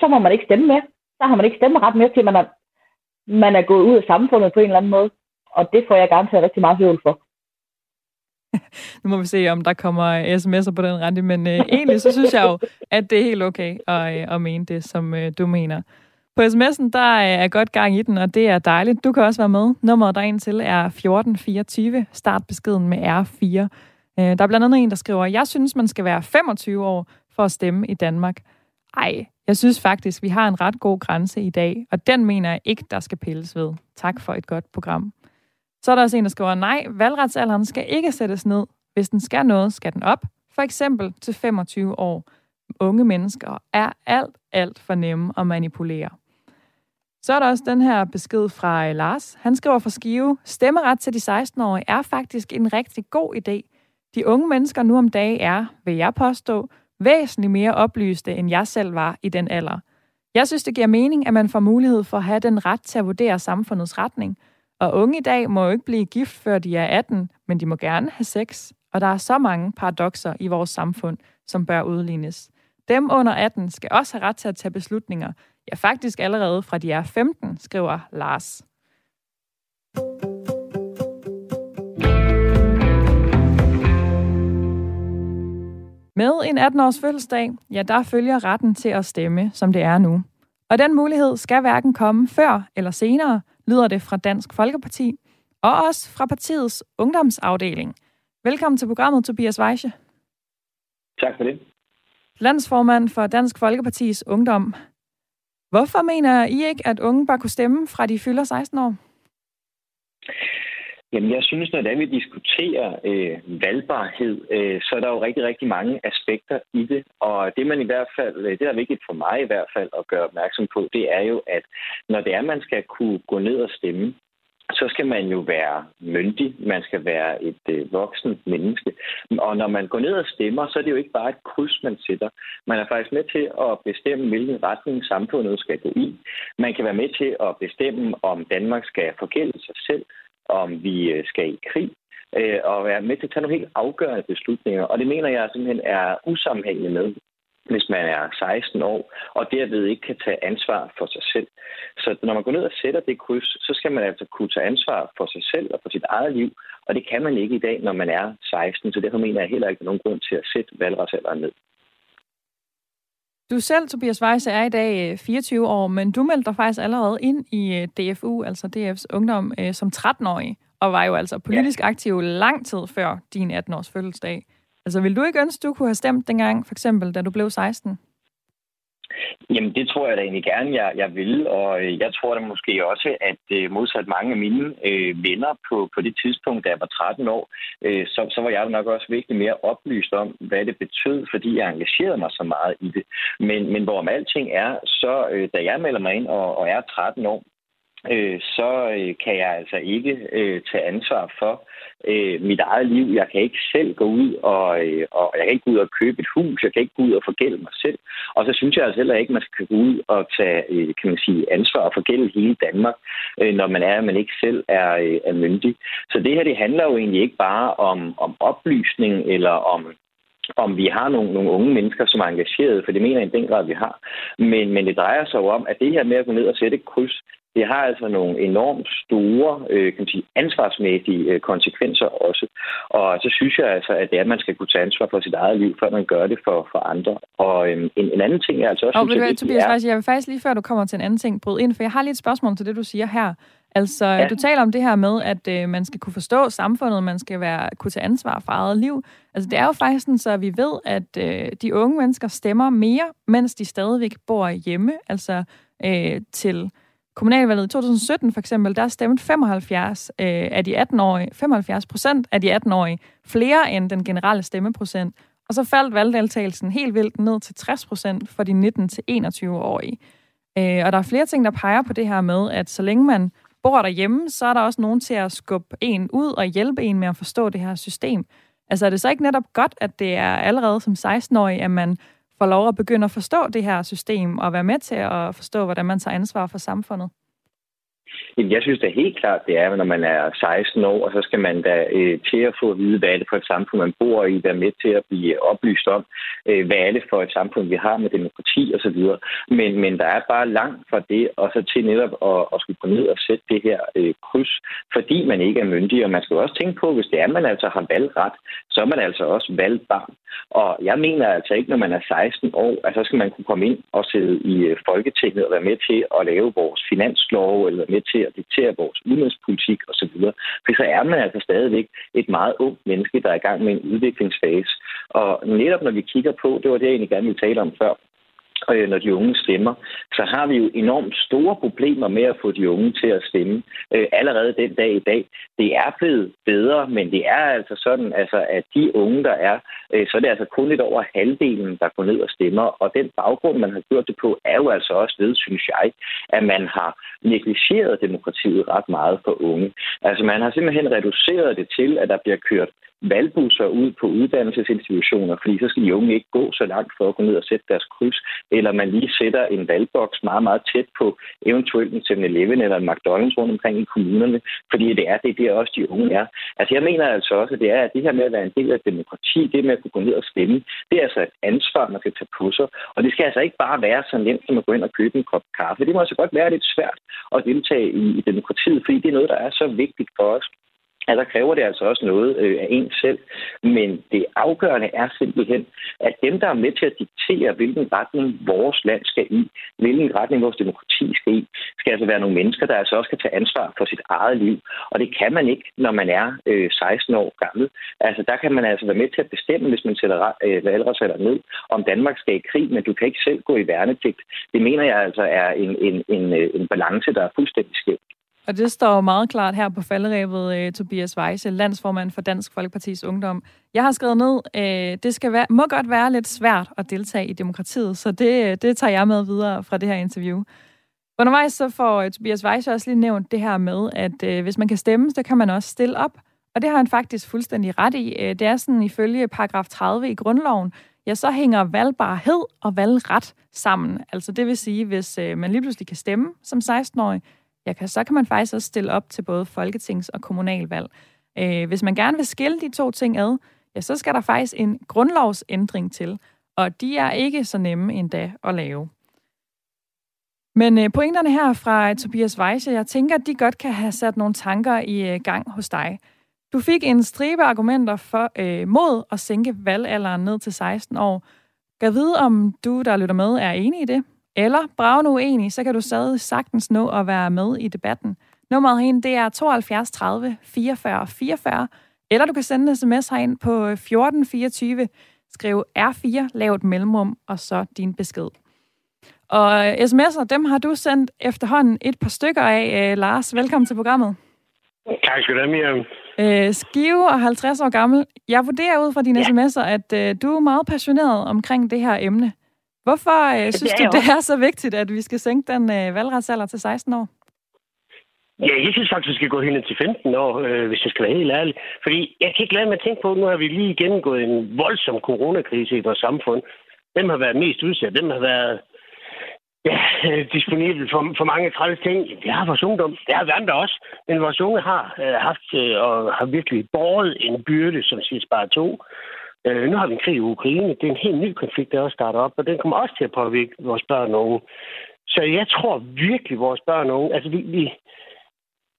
Speaker 2: så må man ikke stemme mere Så har man ikke stemmeret mere til, man er, man er gået ud af samfundet på en eller anden måde. Og det får jeg garanteret rigtig meget høvl for.
Speaker 1: nu må vi se, om der kommer sms'er på den rente, men øh, egentlig så synes jeg jo, at det er helt okay at, øh, at mene det, som øh, du mener. På sms'en, der er godt gang i den, og det er dejligt. Du kan også være med. Nummeret der til er 1424. Start beskeden med R4. Øh, der er blandt andet en, der skriver, jeg synes, man skal være 25 år for at stemme i Danmark. Ej, jeg synes faktisk, vi har en ret god grænse i dag, og den mener jeg ikke, der skal pilles ved. Tak for et godt program. Så er der også en, der skriver, nej, valgretsalderen skal ikke sættes ned. Hvis den skal noget, skal den op. For eksempel til 25 år. Unge mennesker er alt, alt for nemme at manipulere. Så er der også den her besked fra øh, Lars. Han skriver fra Skive, stemmeret til de 16-årige er faktisk en rigtig god idé. De unge mennesker nu om dagen er, vil jeg påstå, væsentligt mere oplyste, end jeg selv var i den alder. Jeg synes, det giver mening, at man får mulighed for at have den ret til at vurdere samfundets retning. Og unge i dag må jo ikke blive gift, før de er 18, men de må gerne have sex. Og der er så mange paradoxer i vores samfund, som bør udlignes. Dem under 18 skal også have ret til at tage beslutninger. Ja, faktisk allerede fra de er 15, skriver Lars. Med en 18-års fødselsdag, ja, der følger retten til at stemme, som det er nu. Og den mulighed skal hverken komme før eller senere, lyder det fra Dansk Folkeparti, og også fra partiets ungdomsafdeling. Velkommen til programmet, Tobias Weiche.
Speaker 8: Tak for det.
Speaker 1: Landsformand for Dansk Folkepartis Ungdom. Hvorfor mener I ikke, at unge bare kunne stemme fra de fylder 16 år?
Speaker 8: Jamen, jeg synes, når det vi diskuterer øh, valgbarhed, øh, så er der jo rigtig, rigtig mange aspekter i det. Og det man i hvert fald, øh, det der er vigtigt for mig i hvert fald at gøre opmærksom på, det er jo, at når det er, man skal kunne gå ned og stemme, så skal man jo være myndig. Man skal være et øh, voksen menneske. Og når man går ned og stemmer, så er det jo ikke bare et kryds, man sætter. Man er faktisk med til at bestemme, hvilken retning samfundet skal gå i. Man kan være med til at bestemme, om Danmark skal forgælde sig selv, om vi øh, skal i krig, øh, og være med til at tage nogle helt afgørende beslutninger. Og det mener jeg simpelthen er usammenhængende med, hvis man er 16 år, og derved ikke kan tage ansvar for sig selv. Så når man går ned og sætter det kryds, så skal man altså kunne tage ansvar for sig selv og for sit eget liv, og det kan man ikke i dag, når man er 16. Så derfor mener jeg heller ikke, at der er nogen grund til at sætte valgretsalderen ned.
Speaker 1: Du selv, Tobias Weisse, er i dag 24 øh, år, men du meldte dig faktisk allerede ind i øh, DFU, altså DF's ungdom, øh, som 13-årig, og var jo altså politisk ja. aktiv lang tid før din 18-års fødselsdag. Altså, vil du ikke ønske, du kunne have stemt dengang, for eksempel, da du blev 16?
Speaker 8: Jamen, det tror jeg da egentlig gerne, jeg, jeg vil, og øh, jeg tror da måske også, at øh, modsat mange af mine øh, venner på, på det tidspunkt, da jeg var 13 år, øh, så, så var jeg nok også virkelig mere oplyst om, hvad det betød, fordi jeg engagerede mig så meget i det. Men, men hvorom alting er, så øh, da jeg melder mig ind og, og er 13 år, øh, så øh, kan jeg altså ikke øh, tage ansvar for øh, mit eget liv. Jeg kan ikke selv gå ud og, øh, og jeg kan ikke gå ud og købe et hus. Jeg kan ikke gå ud og forgælde mig selv. Og så synes jeg altså heller ikke, at man skal gå ud og tage øh, kan man sige, ansvar og forgælde hele Danmark, øh, når man er, at man ikke selv er, øh, er myndig. Så det her, det handler jo egentlig ikke bare om, om oplysning eller om om vi har nogle, nogle unge mennesker, som er engagerede, for det mener jeg i den grad, vi har. Men, men det drejer sig jo om, at det her med at gå ned og sætte et kryds, det har altså nogle enormt store øh, kan man sige, ansvarsmæssige øh, konsekvenser også. Og så synes jeg altså, at det er, at man skal kunne tage ansvar for sit eget liv, før man gør det for, for andre. Og øh, en, en anden ting er altså også...
Speaker 1: Og synes, at, Tobias, er... jeg vil faktisk lige før du kommer til en anden ting, bryde ind, for jeg har lige et spørgsmål til det, du siger her. Altså, ja. du taler om det her med, at øh, man skal kunne forstå samfundet, man skal være, kunne tage ansvar for eget liv. Altså, det er jo faktisk sådan, så vi ved, at øh, de unge mennesker stemmer mere, mens de stadigvæk bor hjemme, altså øh, til kommunalvalget i 2017 for eksempel, der stemte 75 øh, af de 18-årige, 75 procent af de 18-årige flere end den generelle stemmeprocent. Og så faldt valgdeltagelsen helt vildt ned til 60 procent for de 19-21-årige. Øh, og der er flere ting, der peger på det her med, at så længe man bor derhjemme, så er der også nogen til at skubbe en ud og hjælpe en med at forstå det her system. Altså er det så ikke netop godt, at det er allerede som 16-årig, at man får lov at begynde at forstå det her system og være med til at forstå, hvordan man tager ansvar for samfundet?
Speaker 8: Jeg synes da helt klart, det er, når man er 16 år, og så skal man da øh, til at få at vide, hvad er det for et samfund, man bor i, være med til at blive oplyst om, øh, hvad er det for et samfund, vi har med demokrati osv. Men, men der er bare langt fra det, og så til netop at, at skulle gå ned og sætte det her øh, kryds, fordi man ikke er myndig. Og man skal også tænke på, hvis det er, man altså har valgret, så er man altså også valgbarn. Og jeg mener altså ikke, når man er 16 år, at så skal man kunne komme ind og sidde i øh, Folketinget og være med til at lave vores finanslov, eller med til at diktere vores udenrigspolitik osv. For så er man altså stadigvæk et meget ung menneske, der er i gang med en udviklingsfase. Og netop når vi kigger på, det var det, jeg egentlig gerne ville tale om før, øh, når de unge stemmer, så har vi jo enormt store problemer med at få de unge til at stemme øh, allerede den dag i dag. Det er blevet bedre, men det er altså sådan, altså, at de unge, der er, øh, så er det altså kun lidt over halvdelen, der går ned og stemmer. Og den baggrund, man har gjort det på, er jo altså også ved, synes jeg, at man har negligeret demokratiet ret meget for unge. Altså man har simpelthen reduceret det til, at der bliver kørt valgbusser ud på uddannelsesinstitutioner, fordi så skal de unge ikke gå så langt for at gå ned og sætte deres kryds, eller man lige sætter en valgboks meget, meget tæt på eventuelt en 7-Eleven eller en McDonald's rundt omkring i kommunerne, fordi det er det, der også de unge er. Altså jeg mener altså også, at det er, at det her med at være en del af demokrati, det med at kunne gå ned og stemme, det er altså et ansvar, man skal tage på sig, og det skal altså ikke bare være så nemt som at gå ind og købe en kop kaffe. Det må altså godt være lidt svært at deltage i, i demokratiet, fordi det er noget, der er så vigtigt for os at der kræver det altså også noget øh, af en selv. Men det afgørende er simpelthen, at dem, der er med til at diktere, hvilken retning vores land skal i, hvilken retning vores demokrati skal i, skal altså være nogle mennesker, der altså også kan tage ansvar for sit eget liv. Og det kan man ikke, når man er øh, 16 år gammel. Altså, der kan man altså være med til at bestemme, hvis man sætter øh, valgretsalderen ned, om Danmark skal i krig, men du kan ikke selv gå i værnepligt. Det mener jeg altså er en, en, en, øh, en balance, der er fuldstændig skæv.
Speaker 1: Og det står meget klart her på falderæbet, øh, Tobias Weise, landsformand for Dansk Folkepartis Ungdom. Jeg har skrevet ned, øh, det skal være, må godt være lidt svært at deltage i demokratiet, så det, øh, det tager jeg med videre fra det her interview. Undervejs så får øh, Tobias Weise også lige nævnt det her med, at øh, hvis man kan stemme, så kan man også stille op. Og det har han faktisk fuldstændig ret i. Det er sådan ifølge paragraf 30 i grundloven, ja, så hænger valgbarhed og valgret sammen. Altså det vil sige, hvis øh, man lige pludselig kan stemme som 16-årig, ja, kan, så kan man faktisk også stille op til både folketings- og kommunalvalg. Øh, hvis man gerne vil skille de to ting ad, ja, så skal der faktisk en grundlovsændring til, og de er ikke så nemme endda at lave. Men øh, pointerne her fra øh, Tobias Weiche, jeg tænker, at de godt kan have sat nogle tanker i øh, gang hos dig. Du fik en stribe argumenter for, øh, mod at sænke valgalderen ned til 16 år. Gav vide, om du, der lytter med, er enig i det? Eller brav uenig, så kan du stadig sagtens nå at være med i debatten. Nummeret herind, det er 72 30 44 44, eller du kan sende en sms herind på 1424, skriv R4, lav et mellemrum, og så din besked. Og sms'er, dem har du sendt efterhånden et par stykker af. Øh, Lars, velkommen til programmet.
Speaker 9: Tak skal du have, Miriam.
Speaker 1: Øh, Skive og 50 år gammel. Jeg vurderer ud fra dine ja. sms'er, at øh, du er meget passioneret omkring det her emne. Hvorfor øh, synes det du, det er så vigtigt, at vi skal sænke den øh, valgretsalder til 16 år?
Speaker 9: Ja, jeg synes faktisk, vi skal gå helt ned til 15 år, øh, hvis jeg skal være helt ærlig. Fordi jeg kan ikke lade mig at tænke på, at nu har vi lige gennemgået en voldsom coronakrise i vores samfund. Dem har været mest udsat. Dem har været ja, disponibel for, for mange træls ting. Det har vores ungdom. Det har vi andre også. Men vores unge har øh, haft øh, og har virkelig båret en byrde, som siger bare to. Øh, nu har vi en krig i Ukraine. Det er en helt ny konflikt, der også starter op, og den kommer også til at påvirke vores børn og unge. Så jeg tror virkelig, vores børn og unge... Altså, vi, vi,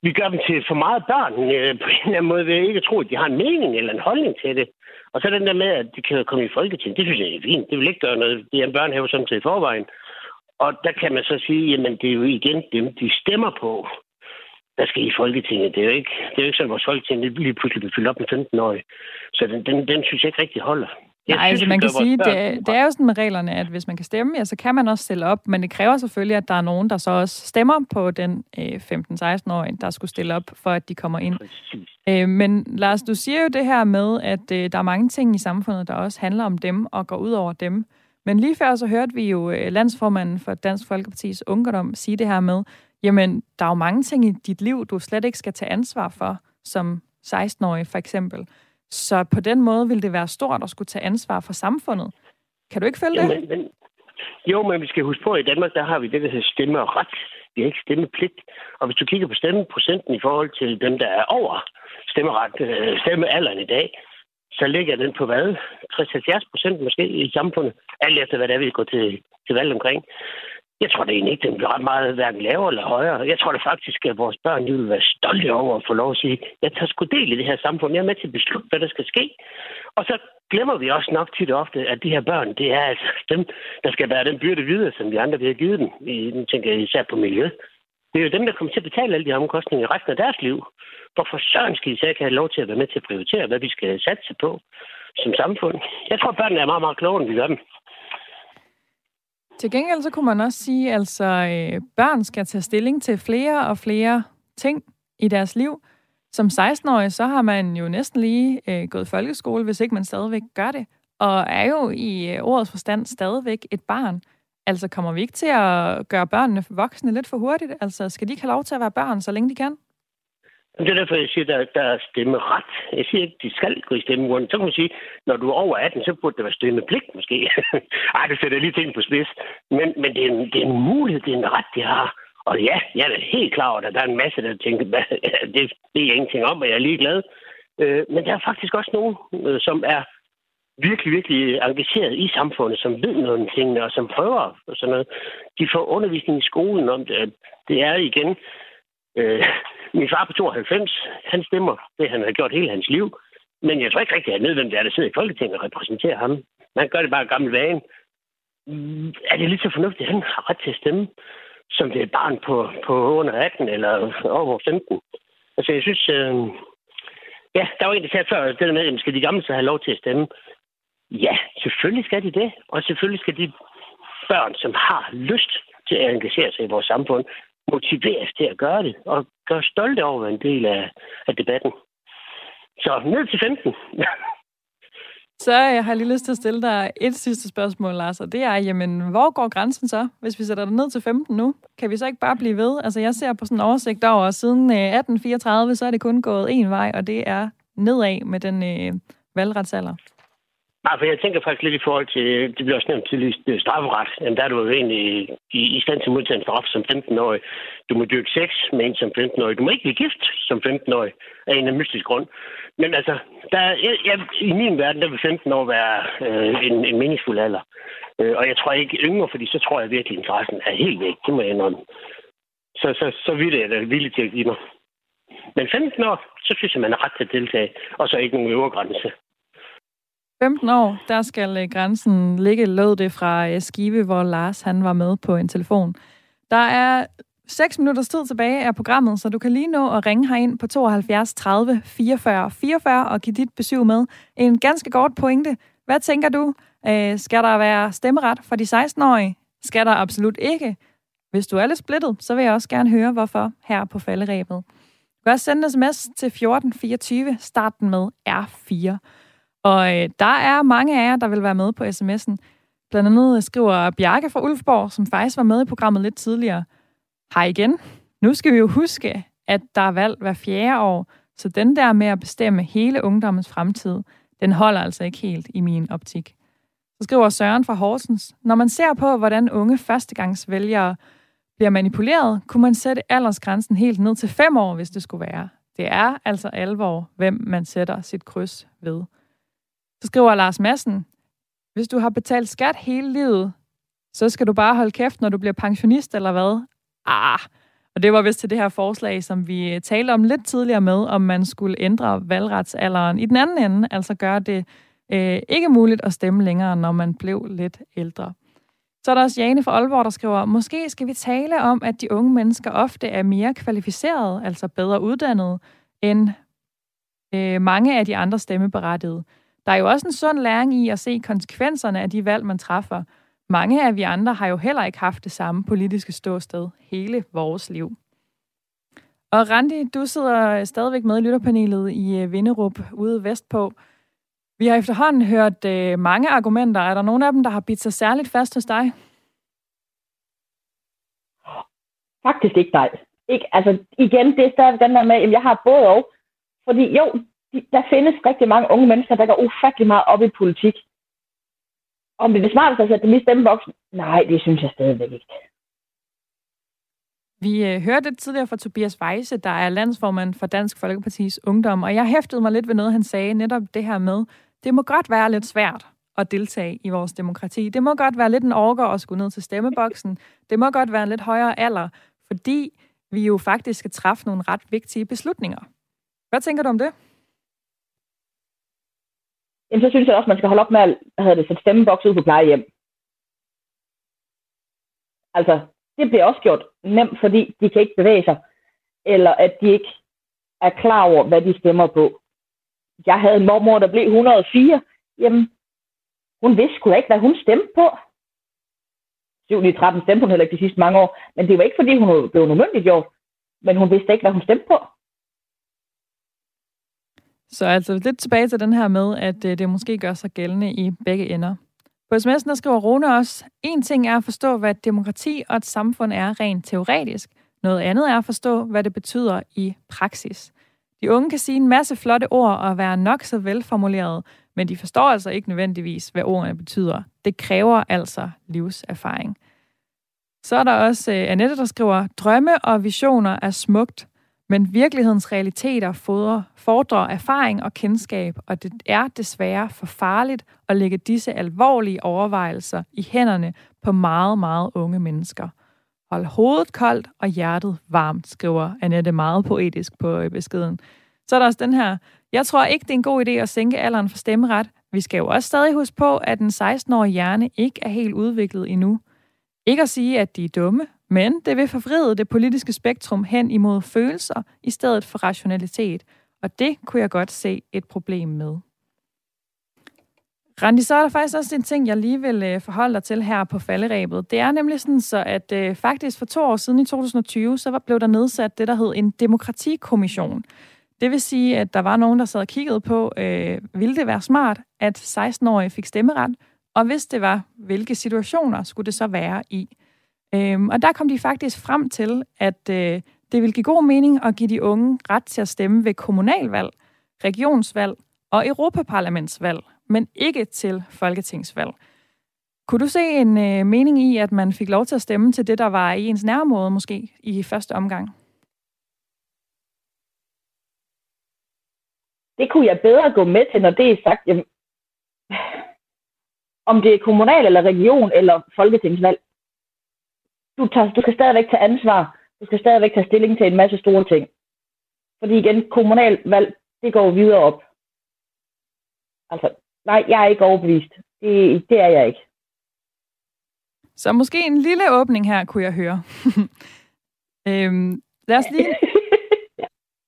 Speaker 9: vi gør dem til for meget børn øh, på en eller anden måde ved ikke at tro, at de har en mening eller en holdning til det. Og så den der med, at de kan komme i Folketing, det synes jeg er fint. Det vil ikke gøre noget. Det er en børnehave samtidig til i forvejen. Og der kan man så sige, jamen det er jo igen dem, de stemmer på, der skal i Folketinget. Det er jo ikke, det er jo ikke sådan, at vores Folketing lige pludselig bliver fyldt op med 15 år. Så den, den, den synes jeg ikke rigtig holder.
Speaker 1: Jeg Nej, synes, altså man kan sige, det, det er jo sådan med reglerne, at hvis man kan stemme, ja, så kan man også stille op, men det kræver selvfølgelig, at der er nogen, der så også stemmer på den øh, 15-16-årige, der skulle stille op, for at de kommer ind. Øh, men Lars, du siger jo det her med, at øh, der er mange ting i samfundet, der også handler om dem og går ud over dem. Men lige før så hørte vi jo øh, landsformanden for Dansk Folkepartis Ungdom sige det her med, jamen, der er jo mange ting i dit liv, du slet ikke skal tage ansvar for, som 16-årig for eksempel. Så på den måde vil det være stort at skulle tage ansvar for samfundet. Kan du ikke følge det?
Speaker 9: Jamen, men, jo, men vi skal huske på, at i Danmark, der har vi det, der hedder stemmeret. Vi har ikke stemmepligt. Og hvis du kigger på stemmeprocenten i forhold til dem, der er over stemmeret, øh, stemmealderen i dag, så ligger den på hvad? 60-70 procent måske i samfundet. Alt efter, hvad det er, vi går til, til valg omkring. Jeg tror det egentlig ikke, den bliver ret meget hverken lavere eller højere. Jeg tror det faktisk, at vores børn vil være stolte over at få lov at sige, jeg tager sgu del i det her samfund. Jeg er med til at beslutte, hvad der skal ske. Og så glemmer vi også nok tit og ofte, at de her børn, det er altså dem, der skal være den byrde videre, som vi andre vi har givet dem. Nu tænker jeg især på miljø. Det er jo dem, der kommer til at betale alle de her omkostninger resten af deres liv. Hvorfor søren skal de så ikke have lov til at være med til at prioritere, hvad vi skal satse på som samfund? Jeg tror, børnene er meget, meget klogere, end vi gør dem.
Speaker 1: Til gengæld så kunne man også sige, at altså, øh, børn skal tage stilling til flere og flere ting i deres liv. Som 16-årig, så har man jo næsten lige øh, gået folkeskole, hvis ikke man stadigvæk gør det. Og er jo i øh, ordets forstand stadigvæk et barn. Altså kommer vi ikke til at gøre børnene voksne lidt for hurtigt? Altså skal de ikke have lov til at være børn, så længe de kan?
Speaker 9: Det er derfor, jeg siger, at der er stemmeret. Jeg siger ikke, at de skal gå i stemmeurnen. Så kan man sige, når du er over 18, så burde der være stemmepligt måske. Ej, det sætter lige ting på spids. Men, men det, er en, det er en mulighed, det er en ret, de har. Og ja, jeg er helt klar over, at der er en masse, der tænker, det, det er ingenting om, og jeg er ligeglad. Øh, men der er faktisk også nogen, øh, som er virkelig, virkelig engageret i samfundet, som ved noget om tingene, og som prøver og sådan noget. De får undervisning i skolen om det. Det er igen Øh, min far på 92, han stemmer det, han har gjort hele hans liv. Men jeg tror ikke rigtig, at han ved, hvem det er, der sidder i Folketinget og repræsenterer ham. Man gør det bare gammel vane. Mm, er det lidt så fornuftigt, at han har ret til at stemme, som det er et barn på, på under 18 eller over 15? Altså, jeg synes... Øh, ja, der var en, der sagde før, det der med, at skal de gamle så have lov til at stemme? Ja, selvfølgelig skal de det. Og selvfølgelig skal de børn, som har lyst til at engagere sig i vores samfund, motiveres til at gøre det, og gør stolte over at være en del af, af debatten. Så ned til 15.
Speaker 1: Så øh, jeg har lige lyst til at stille dig et sidste spørgsmål, Lars, og det er, jamen, hvor går grænsen så, hvis vi sætter det ned til 15 nu? Kan vi så ikke bare blive ved? Altså, jeg ser på sådan en oversigt over, siden øh, 1834, så er det kun gået én vej, og det er nedad med den øh, valgretsalder.
Speaker 9: Nej, for jeg tænker faktisk lidt i forhold til, det bliver også nævnt til øh, strafferet. Jamen, der er du jo egentlig i, i stand til at modtage en straf som 15-årig. Du må dyrke sex med en som 15-årig. Du må ikke blive gift som 15-årig af en af mystisk grund. Men altså, der, jeg, jeg, i min verden, der vil 15 år være øh, en, en meningsfuld alder. Øh, og jeg tror ikke yngre, fordi så tror jeg virkelig, at interessen er helt væk. Det må jeg indrømme. Så, så, så vil det, jeg da villig til at give mig. Men 15 år, så synes jeg, man er ret til at deltage, og så ikke nogen øvre grænse.
Speaker 1: 15 år, der skal øh, grænsen ligge, lød det fra øh, Skive, hvor Lars han var med på en telefon. Der er 6 minutters tid tilbage af programmet, så du kan lige nå at ringe herind på 72 30 44 44 og give dit besøg med. En ganske kort pointe. Hvad tænker du? Øh, skal der være stemmeret for de 16-årige? Skal der absolut ikke? Hvis du er lidt splittet, så vil jeg også gerne høre, hvorfor her på falderæbet. Du kan også sende en sms til 1424, start den med R4. Og øh, der er mange af jer, der vil være med på sms'en. Blandt andet øh, skriver Bjarke fra Ulfborg, som faktisk var med i programmet lidt tidligere. Hej igen. Nu skal vi jo huske, at der er valg hver fjerde år, så den der med at bestemme hele ungdommens fremtid, den holder altså ikke helt i min optik. Så skriver Søren fra Horsens, når man ser på, hvordan unge førstegangsvælgere bliver manipuleret, kunne man sætte aldersgrænsen helt ned til fem år, hvis det skulle være. Det er altså alvor, hvem man sætter sit kryds ved. Så skriver Lars Madsen, hvis du har betalt skat hele livet, så skal du bare holde kæft, når du bliver pensionist, eller hvad? Ah, og det var vist til det her forslag, som vi øh, talte om lidt tidligere med, om man skulle ændre valgretsalderen i den anden ende, altså gøre det øh, ikke muligt at stemme længere, når man blev lidt ældre. Så er der også Jane fra Aalborg, der skriver, måske skal vi tale om, at de unge mennesker ofte er mere kvalificerede, altså bedre uddannede, end øh, mange af de andre stemmeberettigede. Der er jo også en sund læring i at se konsekvenserne af de valg, man træffer. Mange af vi andre har jo heller ikke haft det samme politiske ståsted hele vores liv. Og Randi, du sidder stadigvæk med i lytterpanelet i øh, Vinderup ude vestpå. Vi har efterhånden hørt øh, mange argumenter. Er der nogen af dem, der har bidt sig særligt fast hos dig?
Speaker 2: Faktisk ikke dig. Ikke, altså igen, det er stadig den der med, at jeg har både og. Fordi jo, der findes rigtig mange unge mennesker, der går ufattelig meget op i politik. Om det er det smarteste at sætte dem i stemmeboksen? Nej, det synes jeg stadigvæk ikke.
Speaker 1: Vi øh, hørte tidligere fra Tobias Weise, der er landsformand for Dansk Folkepartis Ungdom, og jeg hæftede mig lidt ved noget, han sagde, netop det her med, det må godt være lidt svært at deltage i vores demokrati. Det må godt være lidt en orker at skulle ned til stemmeboksen. Det må godt være en lidt højere alder, fordi vi jo faktisk skal træffe nogle ret vigtige beslutninger. Hvad tænker du om det?
Speaker 2: Jamen, så synes jeg også, man skal holde op med at hvad det, sætte stemmeboks ud på plejehjem. Altså, det bliver også gjort nemt, fordi de kan ikke bevæge sig, eller at de ikke er klar over, hvad de stemmer på jeg havde en mormor, der blev 104. Jamen, hun vidste sgu ikke, hvad hun stemte på. 7 i 13 stemte hun heller ikke de sidste mange år. Men det var ikke, fordi hun blev gjort. Men hun vidste ikke, hvad hun stemte på.
Speaker 1: Så altså lidt tilbage til den her med, at øh, det måske gør sig gældende i begge ender. På sms'en der skriver Rune også, en ting er at forstå, hvad et demokrati og et samfund er rent teoretisk. Noget andet er at forstå, hvad det betyder i praksis. De unge kan sige en masse flotte ord og være nok så velformuleret, men de forstår altså ikke nødvendigvis, hvad ordene betyder. Det kræver altså livserfaring. Så er der også øh, Annette, der skriver, drømme og visioner er smukt, men virkelighedens realiteter fodrer, fordrer erfaring og kendskab, og det er desværre for farligt at lægge disse alvorlige overvejelser i hænderne på meget, meget unge mennesker. Hold hovedet koldt og hjertet varmt, skriver Annette meget poetisk på øh, beskeden. Så er der også den her. Jeg tror ikke, det er en god idé at sænke alderen for stemmeret. Vi skal jo også stadig huske på, at den 16-årige hjerne ikke er helt udviklet endnu. Ikke at sige, at de er dumme, men det vil forvride det politiske spektrum hen imod følelser i stedet for rationalitet. Og det kunne jeg godt se et problem med. Randi, så er der faktisk også en ting, jeg lige vil øh, forholde dig til her på falderæbet. Det er nemlig sådan, så at øh, faktisk for to år siden i 2020, så blev der nedsat det, der hed en demokratikommission. Det vil sige, at der var nogen, der sad og kiggede på, øh, ville det være smart, at 16-årige fik stemmeret, og hvis det var, hvilke situationer skulle det så være i? Øhm, og der kom de faktisk frem til, at øh, det ville give god mening at give de unge ret til at stemme ved kommunalvalg, regionsvalg og europaparlamentsvalg men ikke til folketingsvalg. Kunne du se en øh, mening i, at man fik lov til at stemme til det, der var i ens nærmmåde måske i første omgang?
Speaker 2: Det kunne jeg bedre gå med til, når det er sagt. Jamen, om det er kommunal eller region eller folketingsvalg. Du, tager, du skal stadigvæk tage ansvar. Du skal stadigvæk tage stilling til en masse store ting. Fordi igen, kommunalvalg, det går videre op. Altså, nej, jeg er ikke overbevist. Det, det er jeg ikke.
Speaker 1: Så måske en lille åbning her, kunne jeg høre. øhm, lad os lige...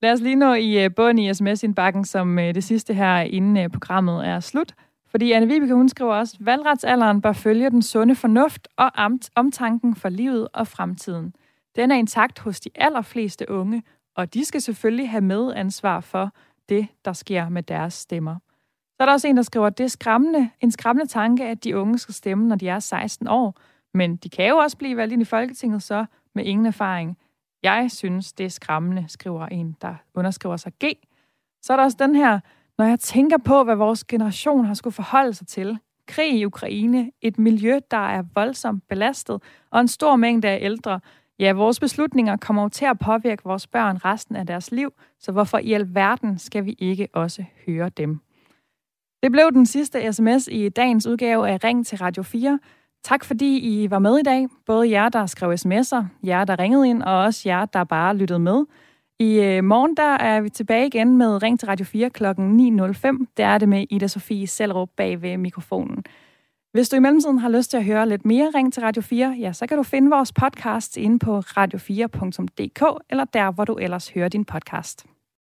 Speaker 1: Lad os lige nå i øh, bunden i sms-indbakken, som øh, det sidste her, inden øh, programmet er slut. Fordi Anne Vibeke, hun skriver også, valgretsalderen bør følge den sunde fornuft og omtanken for livet og fremtiden. Den er intakt hos de allerfleste unge, og de skal selvfølgelig have medansvar for det, der sker med deres stemmer. Så er der også en, der skriver, at det er skræmmende, en skræmmende tanke, at de unge skal stemme, når de er 16 år. Men de kan jo også blive valgt ind i Folketinget så med ingen erfaring. Jeg synes, det er skræmmende, skriver en, der underskriver sig G. Så er der også den her, når jeg tænker på, hvad vores generation har skulle forholde sig til. Krig i Ukraine, et miljø, der er voldsomt belastet, og en stor mængde af ældre. Ja, vores beslutninger kommer jo til at påvirke vores børn resten af deres liv, så hvorfor i alverden skal vi ikke også høre dem? Det blev den sidste sms i dagens udgave af Ring til Radio 4. Tak fordi I var med i dag. Både jer, der skrev sms'er, jer, der ringede ind, og også jer, der bare lyttede med. I øh, morgen der er vi tilbage igen med Ring til Radio 4 kl. 9.05. Der er det med Ida Sofie Sellerup bag ved mikrofonen. Hvis du i mellemtiden har lyst til at høre lidt mere Ring til Radio 4, ja, så kan du finde vores podcast inde på radio4.dk eller der, hvor du ellers hører din podcast.